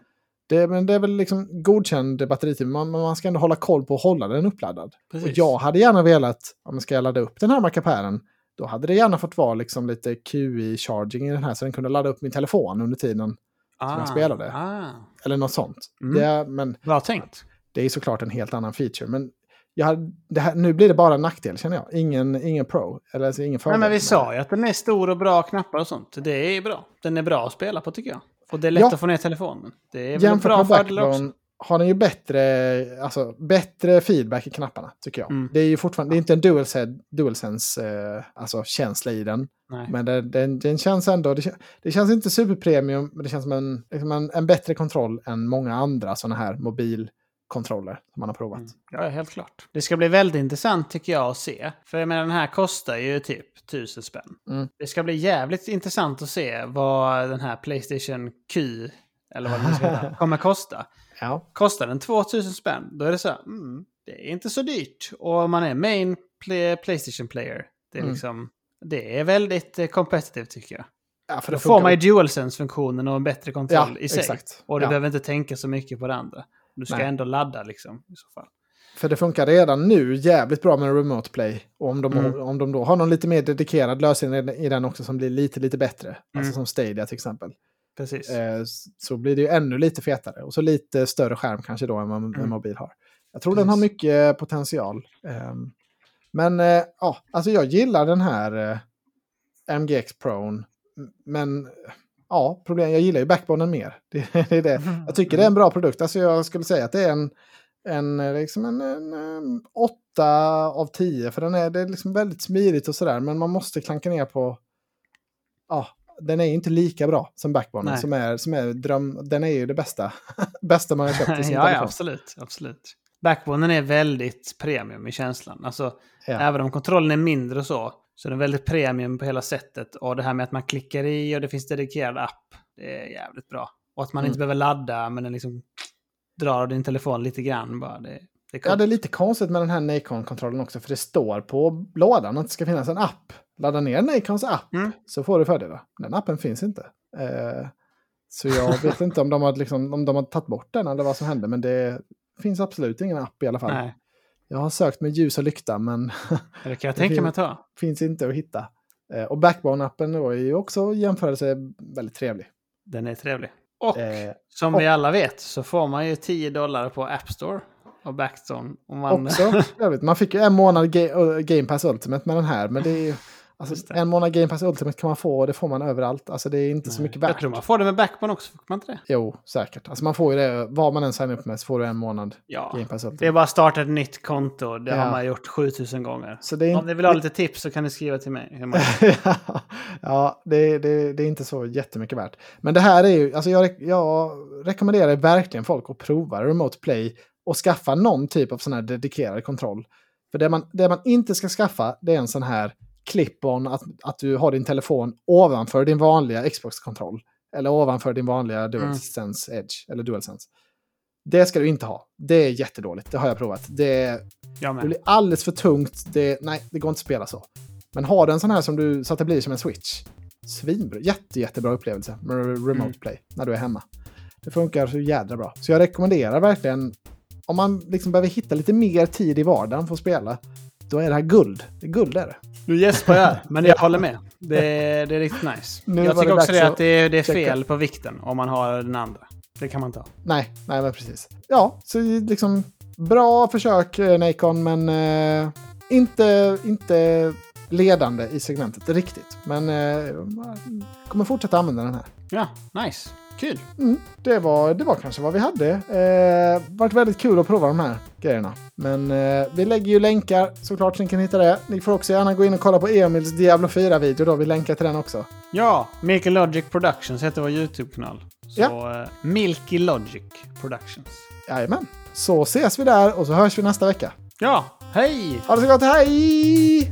Det, men det är väl liksom godkänd batteritid, men man, man ska ändå hålla koll på att hålla den uppladdad. Och Precis. jag hade gärna velat, om jag ska ladda upp den här mackapären, då hade det gärna fått vara liksom lite QI-charging i den här så den kunde ladda upp min telefon under tiden. jag spelade. Ah. Eller något sånt. Mm. Det, men Bra tänkt. det är såklart en helt annan feature. Men jag här, nu blir det bara en nackdel känner jag. Ingen, ingen pro. Eller alltså, ingen Nej, fördel. men vi sa ju att den är stor och bra knappar och sånt. Det är bra. Den är bra att spela på tycker jag. Och det är lätt Ja. att få ner telefonen. Det är Jämfört bra med. Backbone har den ju bättre, alltså, bättre feedback i knapparna, tycker jag. Mm. Det är ju fortfarande, det är inte en DualSense, DualSense eh, alltså, känsla i den. Nej. Men det, den, den känns ändå, det, det känns inte superpremium, men det känns som en, liksom en, en bättre kontroll än många andra sådana här mobilkontroller som man har provat. Mm. Ja, helt klart. Det ska bli väldigt intressant tycker jag att se. För jag menar den här kostar ju typ 1000 spänn. Mm. Det ska bli jävligt intressant att se vad den här Playstation Q, eller vad den ska heta, <laughs> kommer kosta. Ja. Kostar den 2000 spänn, då är det så här, mm, det är inte så dyrt. Och man är main play, Playstation player, det är Mm. liksom, det är väldigt eh, competitive tycker jag. ja, för Då får man ju DualSense-funktionen och en bättre kontroll Ja, i sig. exakt. Och du Ja. behöver inte tänka så mycket på det andra. Du ska Nej. ändå ladda liksom i så fall. För det funkar redan nu jävligt bra med remote play. Och om de, Mm. om de då har någon lite mer dedikerad lösning i den också som blir lite, lite bättre. Mm. Alltså som Stadia till exempel. Precis. Eh, så blir det ju ännu lite fetare. Och så lite större skärm kanske då än vad en Mm. mobil har. Jag tror den har Precis. mycket potential. Ehm, men eh, ja, alltså jag gillar den här eh, MGX Pro. Men ja, problem, jag gillar ju backbonen mer. <laughs> Det, det är det. Jag tycker det är en bra produkt. Alltså jag skulle säga att det är en, en, liksom en, en, em, åtta av tio. För den är, det är liksom väldigt smidigt och sådär. Men man måste klanka ner på... Ja, den är ju inte lika bra som backbonen. Nej. Som är, som är dröm, den är ju det bästa. <laughs> bästa man har köpt i <laughs> sin ja, ja, telefon. absolut. absolut. Backbonen är väldigt premium i känslan. Alltså, Ja. Även om kontrollen är mindre och så, så är den väldigt premium på hela sättet. Och det här med att man klickar i och det finns dedikerad app, det är jävligt bra. Och att man Mm. inte behöver ladda, men den liksom drar av din telefon lite grann bara. Det, Det är Ja, det är lite konstigt med den här Nacon-kontrollen också, för det står på lådan att det ska finnas en app. Ladda ner Nacons app Mm. så får du fördelar. Den appen finns inte. Eh, så jag <laughs> vet inte om de, har liksom, om de har tagit bort den eller vad som hände, men det finns absolut ingen app i alla fall. Nej, Jag har sökt med ljus och lykta, men <laughs> det kan jag tänka mig att ta. finns inte att hitta. Eh, och Backbone-appen då är ju också i jämförelse väldigt trevlig. Den är trevlig. Och Eh, som och- vi alla vet så får man ju 10 dollar på App Store och Backstone. Man... också trevligt. Man fick ju en månad ga- Game Pass Ultimate med den här, men det är ju... Alltså, en månad Game Pass Ultimate kan man få och det får man överallt. Alltså det är inte så mycket jag värt. tror man får det med Backbone också, får man inte det? Jo, säkert. Alltså man får ju det, vad man än signar upp med så får du en månad Ja. Game Pass Det är Ultimate. bara att starta ett nytt konto. Det Ja. har man gjort 7000 gånger. Så det är Om ni vill ha lite tips så kan ni skriva till mig. <laughs> Hur man... ja, det, det, det är inte så jättemycket värt. Men det här är ju, alltså jag, jag rekommenderar verkligen folk att prova Remote Play och skaffa någon typ av sån här dedikerad kontroll. För det man, det man inte ska skaffa, det är en sån här clip-on, att, att du har din telefon ovanför din vanliga Xbox-kontroll. Eller ovanför din vanliga DualSense Edge, eller DualSense. Det ska du inte ha. Det är jättedåligt, det har jag provat. Det, Jag det blir alldeles för tungt. Det, nej, det går inte att spela så. Men har du en sån här som du, så att det blir som en switch. Svinbra. Jätte, jättebra upplevelse med remote Mm. play när du är hemma. Det funkar så jädra bra. Så jag rekommenderar verkligen, om man liksom behöver hitta lite mer tid i vardagen för att spela, då är det här guld. Det är guld är det. Nu gäspar jag, men jag <laughs> håller med. Det är, det är riktigt nice. Nu jag tycker det också det att det är, det är fel på vikten om man har den andra. Det kan man ta. Nej, nej men precis. Ja, så liksom bra försök eh, Nacon, men eh, inte, inte ledande i segmentet riktigt. Men eh, kommer fortsätta använda den här. Ja, nice. Kul. Mm, det, var, det var kanske vad vi hade. Eh, varit väldigt kul att prova de här grejerna. Men eh, vi lägger ju länkar såklart så ni kan hitta det. Ni får också gärna gå in och kolla på Emils Diablo 4-video då. Vi länkar till den också. Ja, Milky Logic Productions heter vår YouTube-kanal. Så Ja. eh, Milky Logic Productions. Jajamän. Så ses vi där och så hörs vi nästa vecka. Ja, hej! Ha det så gott, hej!